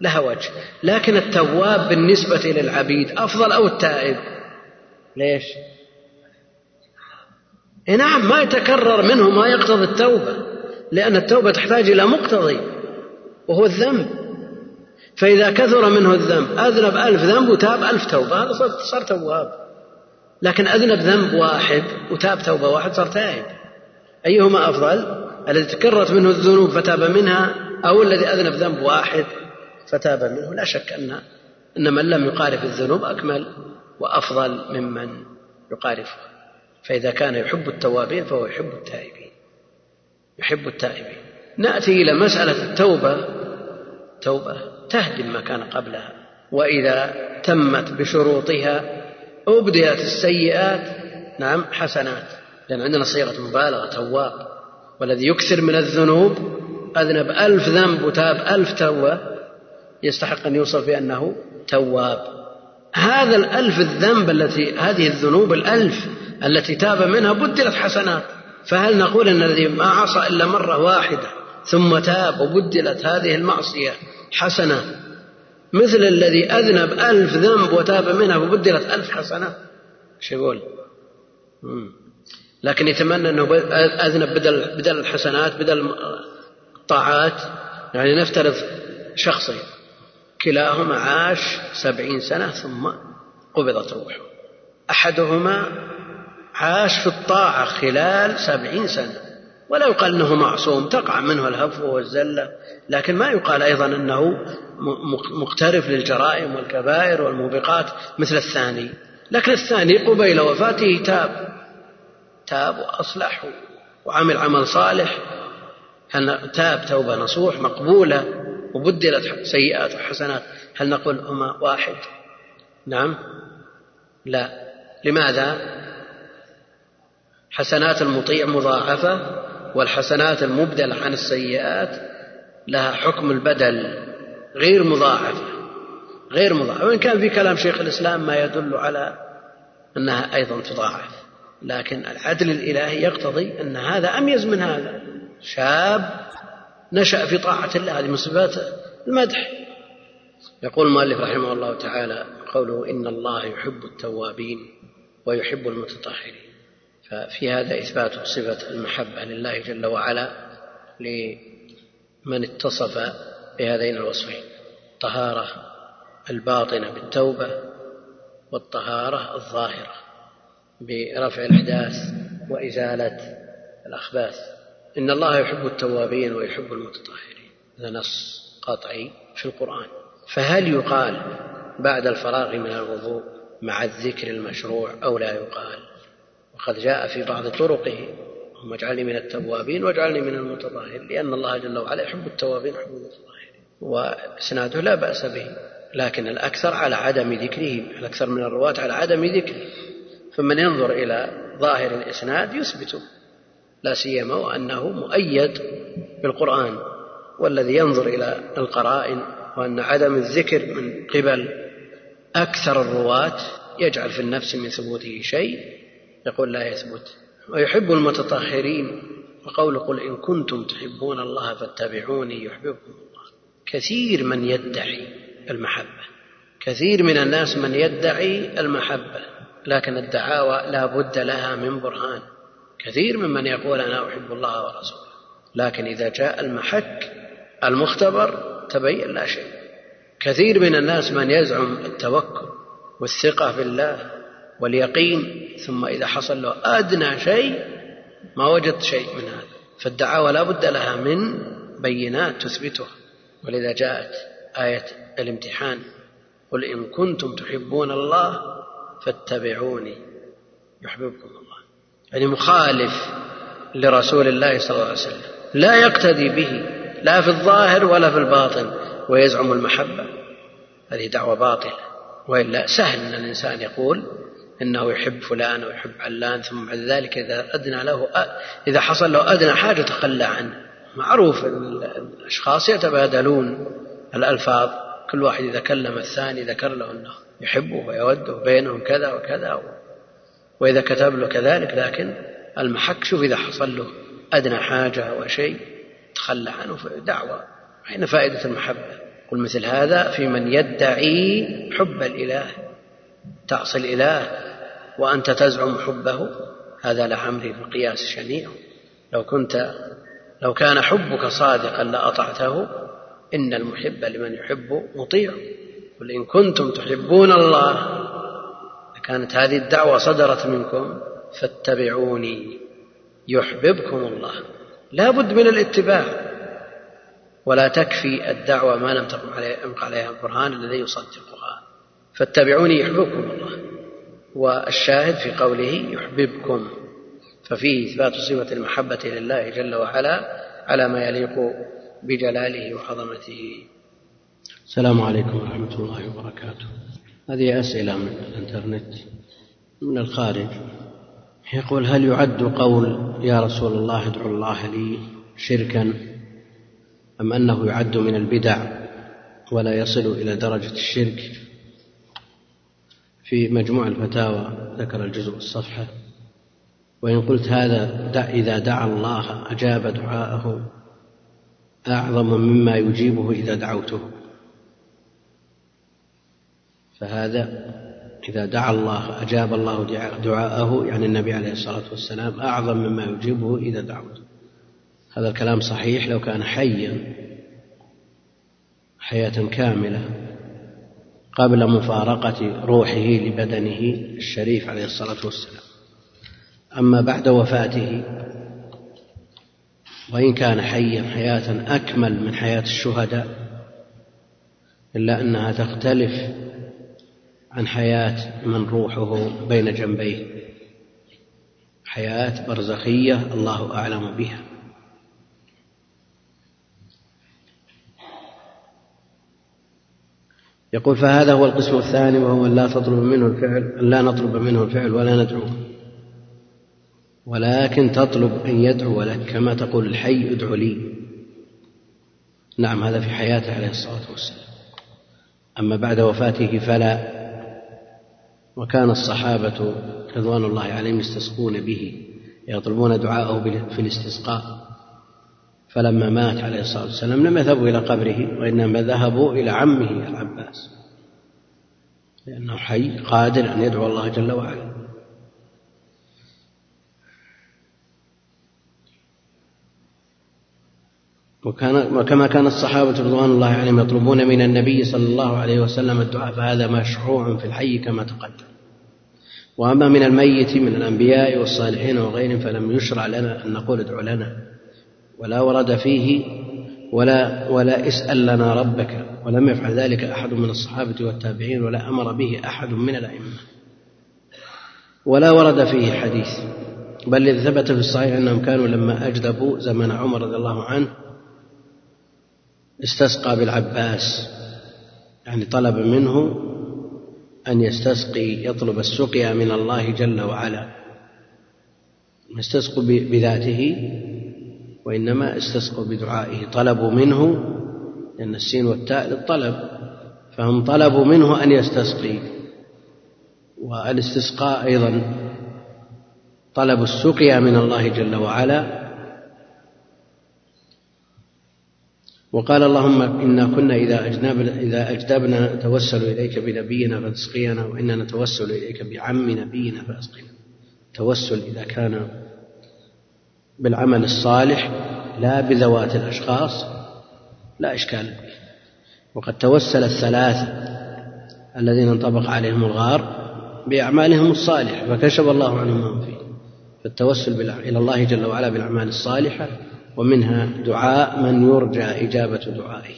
لها وجه لكن التواب بالنسبة للعبيد أفضل أو التائب؟ ليش؟ إيه نعم ما يتكرر منه ما يقتضي التوبة. لأن التوبة تحتاج إلى مقتضي وهو الذنب. فإذا كثر منه الذنب أذنب ألف ذنب وتاب ألف توبة هذا صار تواب لكن أذنب ذنب واحد وتاب توبة واحد صار تائب. أيهما أفضل؟ الذي تكررت منه الذنوب فتاب منها أو الذي أذنب ذنب واحد فتاب منه؟ لا شك أن أن من لم يقارف الذنوب أكمل وأفضل ممن يقارفها فإذا كان يحب التوابين فهو يحب التائبين. يحب التائبين. نأتي إلى مسألة التوبة. توبة تهدم ما كان قبلها وإذا تمت بشروطها أبدلت السيئات. نعم حسنات لأن عندنا صيغة مبالغة تواب. والذي يكثر من الذنوب أذنب ألف ذنب وتاب ألف توبة يستحق أن يوصف بأنه تواب. هذا الألف الذنب التي هذه الذنوب الألف التي تاب منها بدلت حسنات. فهل نقول أن الذي ما عصى إلا مرة واحدة ثم تاب وبدلت هذه المعصية حسنة؟ مثل الذي أذنب ألف ذنب وتاب منها وبدلت ألف حسنة؟ إيش يقول؟ لكن يتمنى أنه أذنب بدل, بدل الحسنات بدل الطاعات. يعني نفترض شخصين كلاهما عاش سبعين سنة ثم قبضت روحه. أحدهما عاش في الطاعة خلال سبعين سنة. ولا يقال أنه معصوم تقع منه الهفوة والزلة. لكن ما يقال أيضا أنه مقترف للجرائم والكبائر والموبقات مثل الثاني. لكن الثاني قبيل وفاته تاب. تاب وأصلح وعمل عمل صالح. هل تاب توبة نصوح مقبولة وبدلت سيئات وحسنات. هل نقول هما واحد؟ نعم. لا. لماذا؟ حسنات المطيع مضاعفة والحسنات المبدلة عن السيئات لها حكم البدل غير مضاعفة غير مضاعفة. وإن كان في كلام شيخ الإسلام ما يدل على أنها أيضا تضاعف لكن العدل الإلهي يقتضي أن هذا أميز من هذا. شاب نشأ في طاعة الله هذه من صفات المدح. يقول المؤلف رحمه الله تعالى قوله إن الله يحب التوابين ويحب المتطهرين. ففي هذا إثبات صفة المحبة لله جل وعلا لمن اتصف بهذين الوصفين الطهارة الباطنة بالتوبة والطهارة الظاهرة برفع الأحداث وإزالة الأخباث. إن الله يحب التوابين ويحب المتطهرين. هذا نص قطعي في القرآن. فهل يقال بعد الفراغ من الوضوء مع الذكر المشروع أو لا يقال؟ وقد جاء في بعض طرقه اللهم اجعلني من التوابين واجعلني من المتطهرين لأن الله جل وعلا يحب التوابين ويحب المتطهرين وإسناده لا بأس به لكن الأكثر على عدم ذكره الأكثر من الرواة على عدم ذكره. فمن ينظر إلى ظاهر الإسناد يثبته لا سيما وأنه مؤيد بالقرآن والذي ينظر إلى القرائن وأن عدم الذكر من قبل أكثر الرواة يجعل في النفس من ثبوته شيء. يقول لا يثبت. ويحب المتطهرين. وقول قل إن كنتم تحبون الله فاتبعوني يحببكم الله. كثير من يدعي المحبة. كثير من الناس من يدعي المحبة. لكن الدعاوى لا بد لها من برهان. كثير ممن يقول أنا أحب الله ورسوله. لكن إذا جاء المحك المختبر تبين لا شيء. كثير من الناس من يزعم التوكل والثقة في الله. واليقين ثم إذا حصل له أدنى شيء ما وجد شيء من هذا. فالدعاوى لا بد لها من بينات تثبتها. ولذا جاءت آية الامتحان قل إن كنتم تحبون الله فاتبعوني. يحببكم الله. يعني مخالف لرسول الله صلى الله عليه وسلم. لا يقتدي به لا في الظاهر ولا في الباطن ويزعم المحبة. هذه دعوة باطلة. وإلا سهل أن الإنسان يقول إنه يحب فلان ويحب علان ثم بعد ذلك إذا أدنى له إذا حصل له أدنى حاجة تخلى عنه. معروف الأشخاص يتبادلون الألفاظ كل واحد إذا كلم الثاني ذكر له إنه يحبه ويوده بينهم كذا وكذا وإذا كتب له كذلك لكن المحك شوف إذا حصل له أدنى حاجة وشيء تخلى عنه دعوة. أين فائدة المحبة؟ قل مثل هذا في من يدعي حب الإله تعصي الإله وأنت تزعم حبه هذا لعمري في القياس شنيع. لو كنت لو كان حبك صادقا لأطعته إن المحب لمن يحب مطيع. قل إن كنتم تحبون الله لكانت هذه الدعوة صدرت منكم فاتبعوني يحببكم الله. لا بد من الاتباع. ولا تكفي الدعوة ما لم تقم عليها البرهان الذي يصدقها. فاتبعوني يحببكم الله. والشاهد في قوله يحببكم ففيه إثبات صفة المحبة لله جل وعلا على ما يليق بجلاله وعظمته. السلام عليكم ورحمة الله وبركاته. هذه أسئلة من الإنترنت من الخارج. يقول هل يعد قول يا رسول الله ادعو الله لي شركا أم أنه يعد من البدع ولا يصل إلى درجة الشرك؟ في مجموع الفتاوى ذكر الجزء الصفحة. وإن قلت هذا دع إذا دعا الله أجاب دعاءه أعظم مما يجيبه إذا دعوته. فهذا إذا دعا الله أجاب الله دعاءه يعني النبي عليه الصلاة والسلام أعظم مما يجيبه إذا دعوته. هذا الكلام صحيح لو كان حيا حياة كاملة. قبل مفارقة روحه لبدنه الشريف عليه الصلاة والسلام. أما بعد وفاته وإن كان حيا حياة أكمل من حياة الشهداء إلا أنها تختلف عن حياة من روحه بين جنبيه. حياة برزخية الله أعلم بها. يقول فهذا هو القسم الثاني وهو لا تطلب منه الفعل لا نطلب منه الفعل ولا ندعوه ولكن تطلب أن يدعو لك كما تقول الحي ادعو لي. نعم هذا في حياته عليه الصلاة والسلام. أما بعد وفاته فلا. وكان الصحابة رضوان الله عليهم يستسقون به يطلبون دعاءه في الاستسقاء. فلما مات عليه الصلاة والسلام لم يذهبوا إلى قبره وإنما ذهبوا إلى عمه العباس. لأنه حي قادر أن يدعو الله جل وعلا. وكان وكما كان الصحابة رضوان الله عليهم يطلبون من النبي صلى الله عليه وسلم الدعاء فهذا مشروع في الحي كما تقدم. وأما من الميت من الأنبياء والصالحين وغيرهم فلم يشرع لنا أن نقول ادع لنا. ولا ورد فيه ولا ولا اسأل لنا ربك ولم يفعل ذلك أحد من الصحابة والتابعين ولا أمر به أحد من الأئمة. ولا ورد فيه حديث. بل ثبت في الصحيح أنهم كانوا لما أجدبوا زمن عمر رضي الله عنه استسقى بالعباس. يعني طلب منه أن يستسقي يطلب السقيا من الله جل وعلا. يستسقوا بذاته وإنما استسقوا بدعائه طلبوا منه لأن السين والتاء للطلب فهم طلبوا منه أن يستسقي. والاستسقاء أيضا طلب السقيا من الله جل وعلا. وقال اللهم إنا كنا إذا أجنبنا إذا أجدبنا نتوسل إليك بنبينا فتسقينا وإنا نتوسل إليك بعم نبينا فأسقنا. توسل إذا كان بالعمل الصالح لا بذوات الأشخاص لا إشكال. وقد توسل الثلاثة الذين انطبق عليهم الغار بأعمالهم الصالحة فكشف الله عنهم ما فيه. فالتوسل إلى الله جل وعلا بالأعمال الصالحة ومنها دعاء من يرجى إجابة دعائه.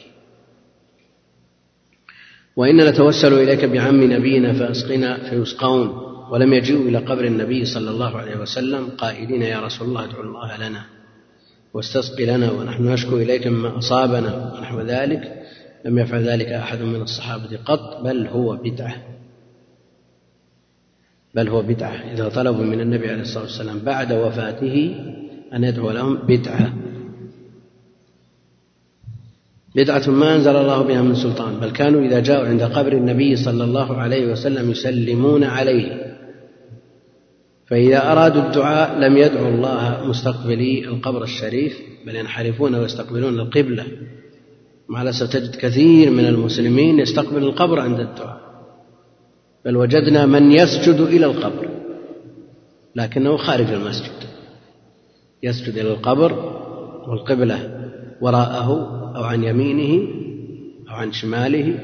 وإنا نتوسل إليك بعم نبينا فأسقنا فيسقون. ولم يجيئوا إلى قبر النبي صلى الله عليه وسلم قائلين يا رسول الله ادعو الله لنا واستسق لنا ونحن نشكو إليك مما أصابنا ونحو ذلك. لم يفعل ذلك أحد من الصحابة قط بل هو بدعة. بل هو بدعة. إذا طلبوا من النبي عليه الصلاة والسلام بعد وفاته أن يدعو لهم بدعة. بدعة ما أنزل الله بها من سلطان بل كانوا إذا جاءوا عند قبر النبي صلى الله عليه وسلم يسلمون عليه. فإذا أرادوا الدعاء لم يدعوا الله مستقبلي القبر الشريف بل ينحرفون ويستقبلون القبلة. مع الأسف تجد كثير من المسلمين يستقبل القبر عند الدعاء. بل وجدنا من يسجد إلى القبر لكنه خارج المسجد. يسجد إلى القبر والقبلة وراءه أو عن يمينه أو عن شماله.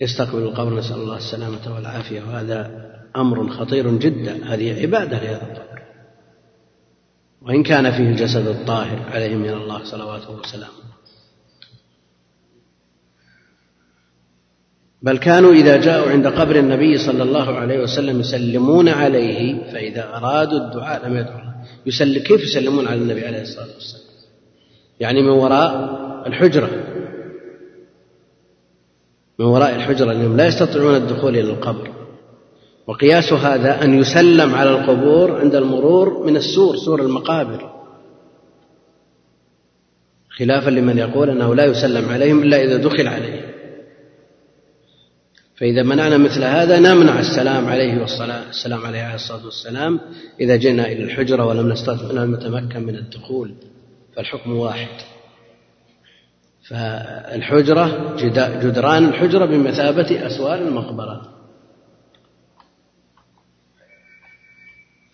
يستقبل القبر نسأل الله السلامة والعافية. وهذا أمر خطير جدا. هذه عبادة لهذا القبر وإن كان فيه الجسد الطاهر عليه من الله صلواته وسلامه. بل كانوا إذا جاءوا عند قبر النبي صلى الله عليه وسلم يسلمون عليه فإذا أرادوا الدعاء لم يدعوا يسلم كيف يسلمون على النبي عليه الصلاة والسلام؟ يعني من وراء الحجرة. من وراء الحجرة لأنهم لا يستطيعون الدخول إلى القبر. وقياس هذا أن يسلم على القبور عند المرور من السور سور المقابر. خلافا لمن يقول أنه لا يسلم عليهم إلا إذا دخل عليهم. فإذا منعنا مثل هذا نمنع السلام عليه والصلاة السلام عليه عليه الصلاة والسلام إذا جئنا إلى الحجرة ولم نتمكن من الدخول فالحكم واحد. فالحجرة جدران الحجرة بمثابة أسوار المقبرة.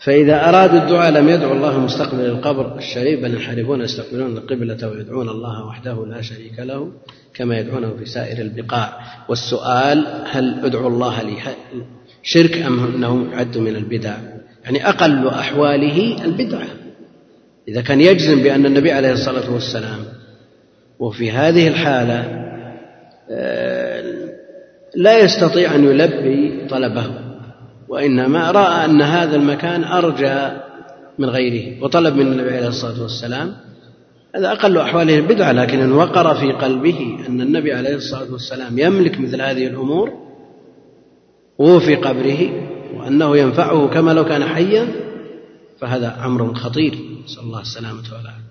فإذا أرادوا الدعاء لم يدعوا الله مستقبل القبر الشريف بل ينحرفون يستقبلون القبلة ويدعون الله وحده لا شريك له كما يدعونه في سائر البقاع. والسؤال هل ادعوا الله لي شرك أم أنه يعد من البدع؟ يعني أقل أحواله البدعة إذا كان يجزم بأن النبي عليه الصلاة والسلام وفي هذه الحالة آه، لا يستطيع أن يلبي طلبه. وإنما رأى أن هذا المكان أرجى من غيره وطلب من النبي عليه الصلاة والسلام. هذا أقل أحواله البدعة لكن إن وقر في قلبه أن النبي عليه الصلاة والسلام يملك مثل هذه الأمور وهو في قبره وأنه ينفعه كما لو كان حيا فهذا أمر خطير. نسأل الله السلامة والعافية.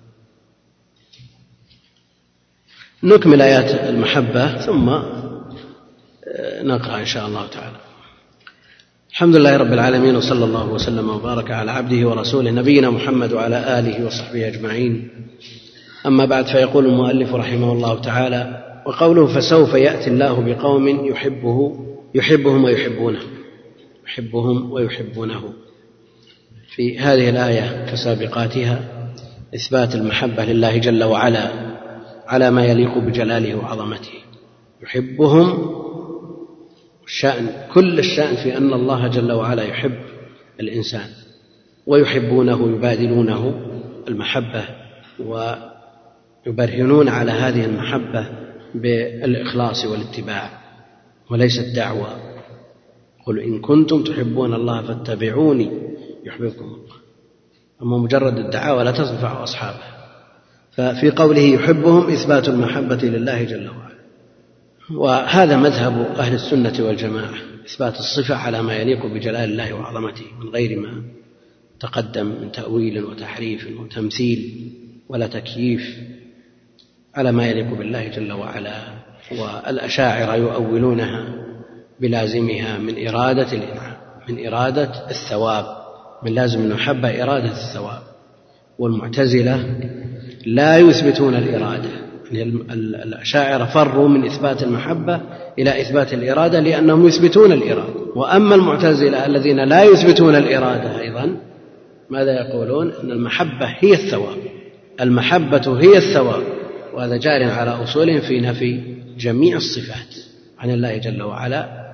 نكمل آيات المحبة ثم آه، نقرأ إن شاء الله تعالى. الحمد لله رب العالمين وصلى الله وسلم وبارك على عبده ورسوله نبينا محمد وعلى آله وصحبه أجمعين. أما بعد فيقول المؤلف رحمه الله تعالى وقوله فسوف يأتي الله بقوم يحبه يحبهم ويحبونه يحبهم ويحبونه. في هذه الآية كسابقاتها إثبات المحبة لله جل وعلا على ما يليق بجلاله وعظمته. يحبهم الشأن كل الشأن في أن الله جل وعلا يحب الإنسان ويحبونه يبادلونه المحبة ويبرهنون على هذه المحبة بالإخلاص والاتباع وليس الدعوة. قل إن كنتم تحبون الله فاتبعوني يحببكم الله. أما مجرد الدعاوى لا تنفع أصحابه. ففي قوله يحبهم إثبات المحبة لله جل وعلا. وهذا مذهب أهل السنة والجماعة إثبات الصفة على ما يليق بجلال الله وعظمته من غير ما تقدم من تأويل وتحريف وتمثيل ولا تكييف على ما يليق بالله جل وعلا. والأشاعرة يؤولونها بلازمها من إرادة الإنعام من إرادة الثواب من لازم المحبة إرادة الثواب. والمعتزلة لا يثبتون الإرادة. الأشاعرة فروا من إثبات المحبة إلى إثبات الإرادة لأنهم يثبتون الإرادة. وأما المعتزلة الذين لا يثبتون الإرادة أيضا ماذا يقولون؟ أن المحبة هي الثواب. المحبة هي الثواب. وهذا جار على أصولهم في نفي جميع الصفات عن الله جل وعلا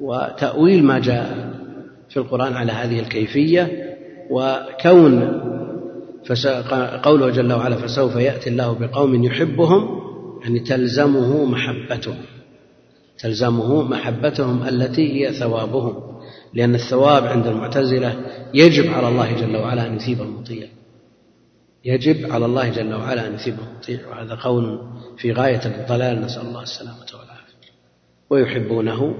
وتأويل ما جاء في القرآن على هذه الكيفية وكون قوله جل وعلا فسوف يأتي الله بقوم يحبهم يعني تلزمه محبتهم. تلزمه محبتهم التي هي ثوابهم. لأن الثواب عند المعتزلة يجب على الله جل وعلا أن يثيب المطيع. يجب على الله جل وعلا أن يثيب المطيع. وهذا قول في غاية الضلال. نسأل الله السلامة والعافية. ويحبونه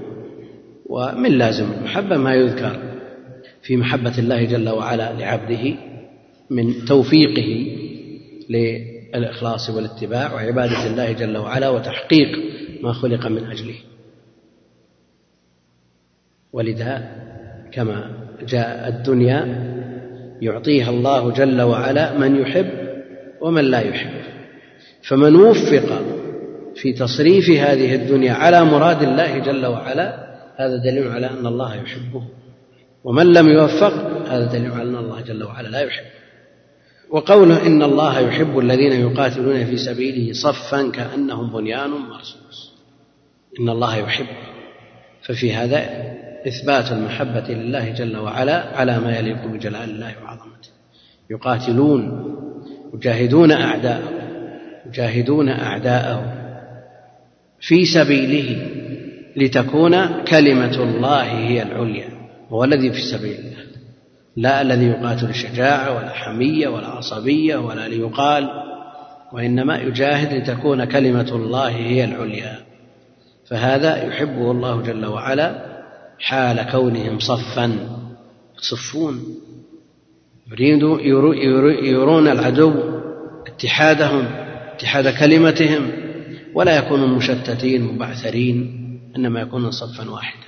ومن لازم المحبة ما يذكر في محبة الله جل وعلا لعبده. من توفيقه للإخلاص والاتباع وعبادة الله جل وعلا وتحقيق ما خلق من أجله. ولذا كما جاء الدنيا يعطيها الله جل وعلا من يحب ومن لا يحب. فمن وفق في تصريف هذه الدنيا على مراد الله جل وعلا هذا دليل على أن الله يحبه. ومن لم يوفق هذا دليل على أن الله جل وعلا لا يحبه. وقوله إن الله يحب الذين يقاتلون في سبيله صفا كأنهم بنيان مرصوص. إن الله يحب. ففي هذا إثبات المحبة لله جل وعلا على ما يليق بجلال الله وعظمته. يقاتلون يجاهدون أعداءه يجاهدون أعداءه في سبيله لتكون كلمة الله هي العليا هو الذي في سبيل الله. لا الذي يقاتل شجاعة ولا حمية ولا عصبية ولا ليقال وإنما يجاهد لتكون كلمة الله هي العليا. فهذا يحبه الله جل وعلا حال كونهم صفا. يصفون. يريدوا يرون العدو اتحادهم اتحاد كلمتهم ولا يكونوا مشتتين مبعثرين إنما يكونون صفا واحدا.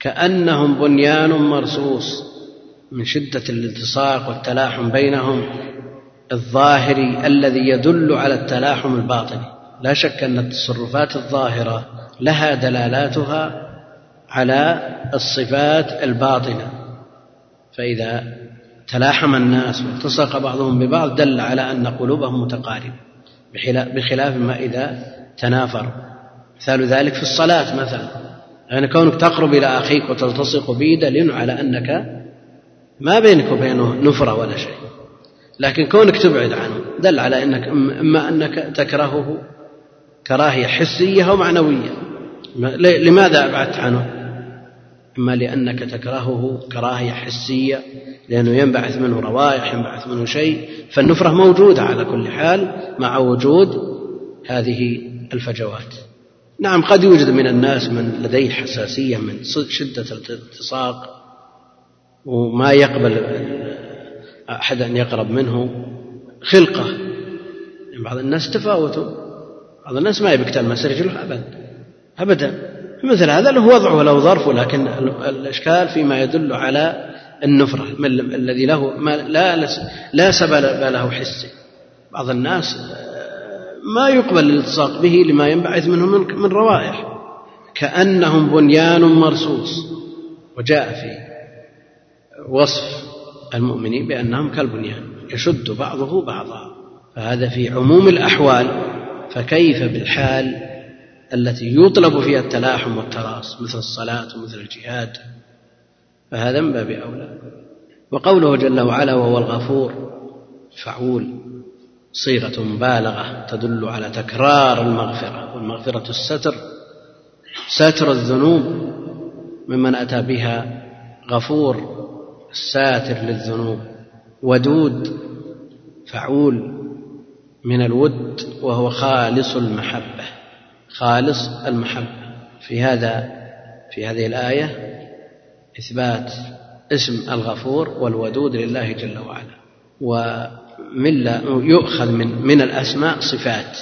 كأنهم بنيان مرصوص. من شدة الالتصاق والتلاحم بينهم الظاهري الذي يدل على التلاحم الباطني لا شك أن التصرفات الظاهرة لها دلالاتها على الصفات الباطنة. فإذا تلاحم الناس والتصق بعضهم ببعض دل على أن قلوبهم متقاربة بخلاف ما إذا تنافر. مثال ذلك في الصلاة مثلا. يعني كونك تقرب إلى أخيك وتلتصق به دليل على أنك ما بينك وبينه نفرة ولا شيء. لكن كونك تبعد عنه دل على أنك إما أنك تكرهه كراهية حسية أو معنوية. لماذا أبعدت عنه؟ إما لأنك تكرهه كراهية حسية لأنه ينبعث منه روائح ينبعث منه شيء. فالنفرة موجودة على كل حال مع وجود هذه الفجوات. نعم قد يوجد من الناس من لديه حساسية من شدة الالتصاق وما يقبل أحد أن يقرب منه خلقة. يعني بعض الناس تفاوتوا بعض الناس ما يبي تلمس رجله أبدا أبدا. مثل هذا له وضعه وله ظرفه لكن الإشكال فيما يدل على النفرة الذي له ما لا لا سبب له حسي. بعض الناس ما يقبل الالتصاق به لما ينبعث منه من روائح كأنهم بنيان مرصوص وجاء في وصف المؤمنين بأنهم كالبنيان يشد بعضه بعضا فهذا في عموم الأحوال فكيف بالحال التي يطلب فيها التلاحم والتراص مثل الصلاة ومثل الجهاد؟ فهذا من باب أولى. وقوله جل وعلا وهو الغفور فعول صيغة مبالغة تدل على تكرار المغفرة والمغفرة الستر ستر الذنوب ممن أتى بها غفور الساتر للذنوب. ودود فعول من الود وهو خالص المحبة. خالص المحبة. في هذا في هذه الآية إثبات اسم الغفور والودود لله جل وعلا. ومن يؤخذ من من الأسماء صفات.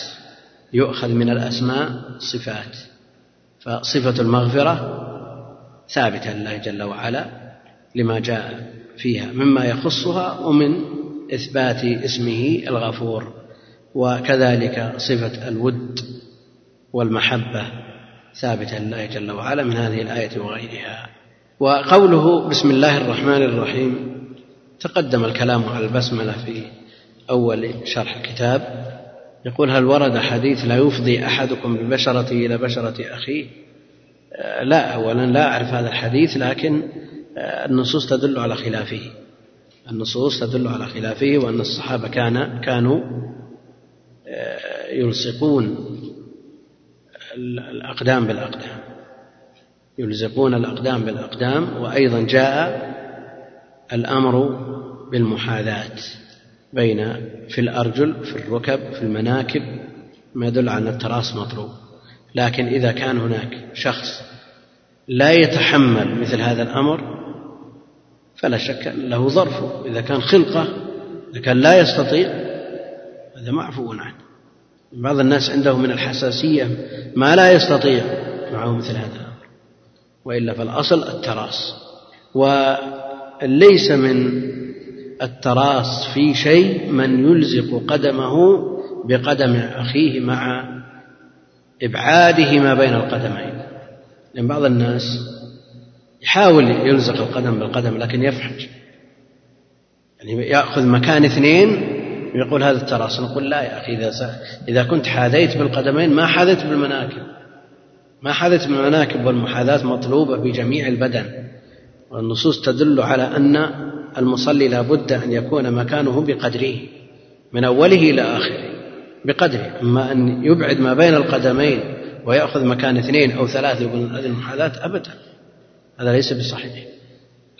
يؤخذ من الأسماء صفات. فصفة المغفرة ثابتة لله جل وعلا. لما جاء فيها مما يخصها ومن إثبات اسمه الغفور وكذلك صفة الود والمحبة ثابتة لله جل وعلا من هذه الآية وغيرها. وقوله بسم الله الرحمن الرحيم تقدم الكلام على البسملة في أول شرح الكتاب يقول هل ورد حديث لا يفضي أحدكم ببشرته إلى بشرة أخيه؟ لا أولا لا أعرف هذا الحديث لكن النصوص تدل على خلافه. النصوص تدل على خلافه وأن الصحابة كان كانوا آه، يلصقون الأقدام بالأقدام. يلزقون الأقدام بالأقدام وأيضا جاء الأمر بالمحاذاة بين في الأرجل في الركب في المناكب ما يدل على أن التراص مطلوب. لكن إذا كان هناك شخص لا يتحمل مثل هذا الأمر فلا شك أن له ظرفه إذا كان خلقة إذا كان لا يستطيع هذا معفو عنه. بعض الناس عنده من الحساسية ما لا يستطيع معه مثل هذا الأمر. وإلا فالأصل التراص ليس من التراص في شيء من يلزق قدمه بقدم أخيه مع إبعاده ما بين القدمين. لأن بعض الناس يحاول يلزق القدم بالقدم لكن يفحج. يعني يأخذ مكان اثنين ويقول هذا التراص نقول لا يا أخي إذا إذا كنت حاذيت بالقدمين ما حاذيت بالمناكب. ما حاذيت بالمناكب والمحاذاة مطلوبة بجميع البدن. والنصوص تدل على أن المصلي لا بد أن يكون مكانه بقدره من أوله إلى آخره بقدره. أما أن يبعد ما بين القدمين ويأخذ مكان اثنين أو ثلاثة يقول هذه المحاذاة أبدا. هذا ليس بصحيح.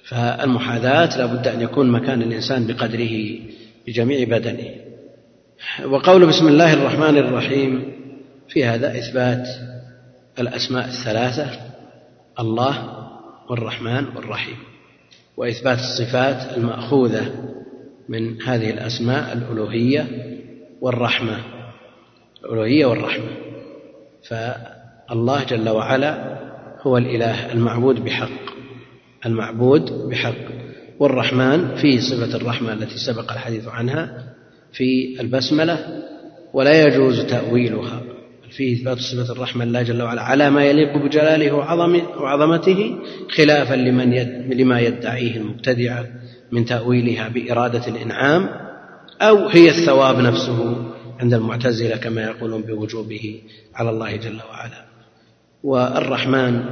فالمحاذاة لا بد أن يكون مكان الإنسان بقدره بجميع بدنه. وقول بسم الله الرحمن الرحيم في هذا إثبات الأسماء الثلاثة الله والرحمن والرحيم. وإثبات الصفات المأخوذة من هذه الأسماء الألوهية والرحمة. الألوهية والرحمة. فالله جل وعلا هو الإله المعبود بحق المعبود بحق. والرحمن فيه صفة الرحمة التي سبق الحديث عنها في البسملة ولا يجوز تأويلها. فيه إثبات صفة الرحمة لله جل وعلا على ما يليق بجلاله وعظمته خلافا لمن يد لما يدعيه المبتدعة من تأويلها بإرادة الإنعام أو هي الثواب نفسه عند المعتزلة كما يقولون بوجوبه على الله جل وعلا. والرحمن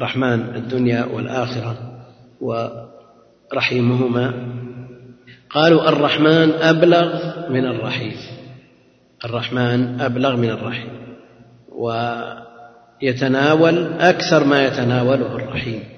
رحمن الدنيا والآخرة ورحيمهما. قالوا الرحمن أبلغ من الرحيم. الرحمن أبلغ من الرحيم. ويتناول أكثر ما يتناوله الرحيم.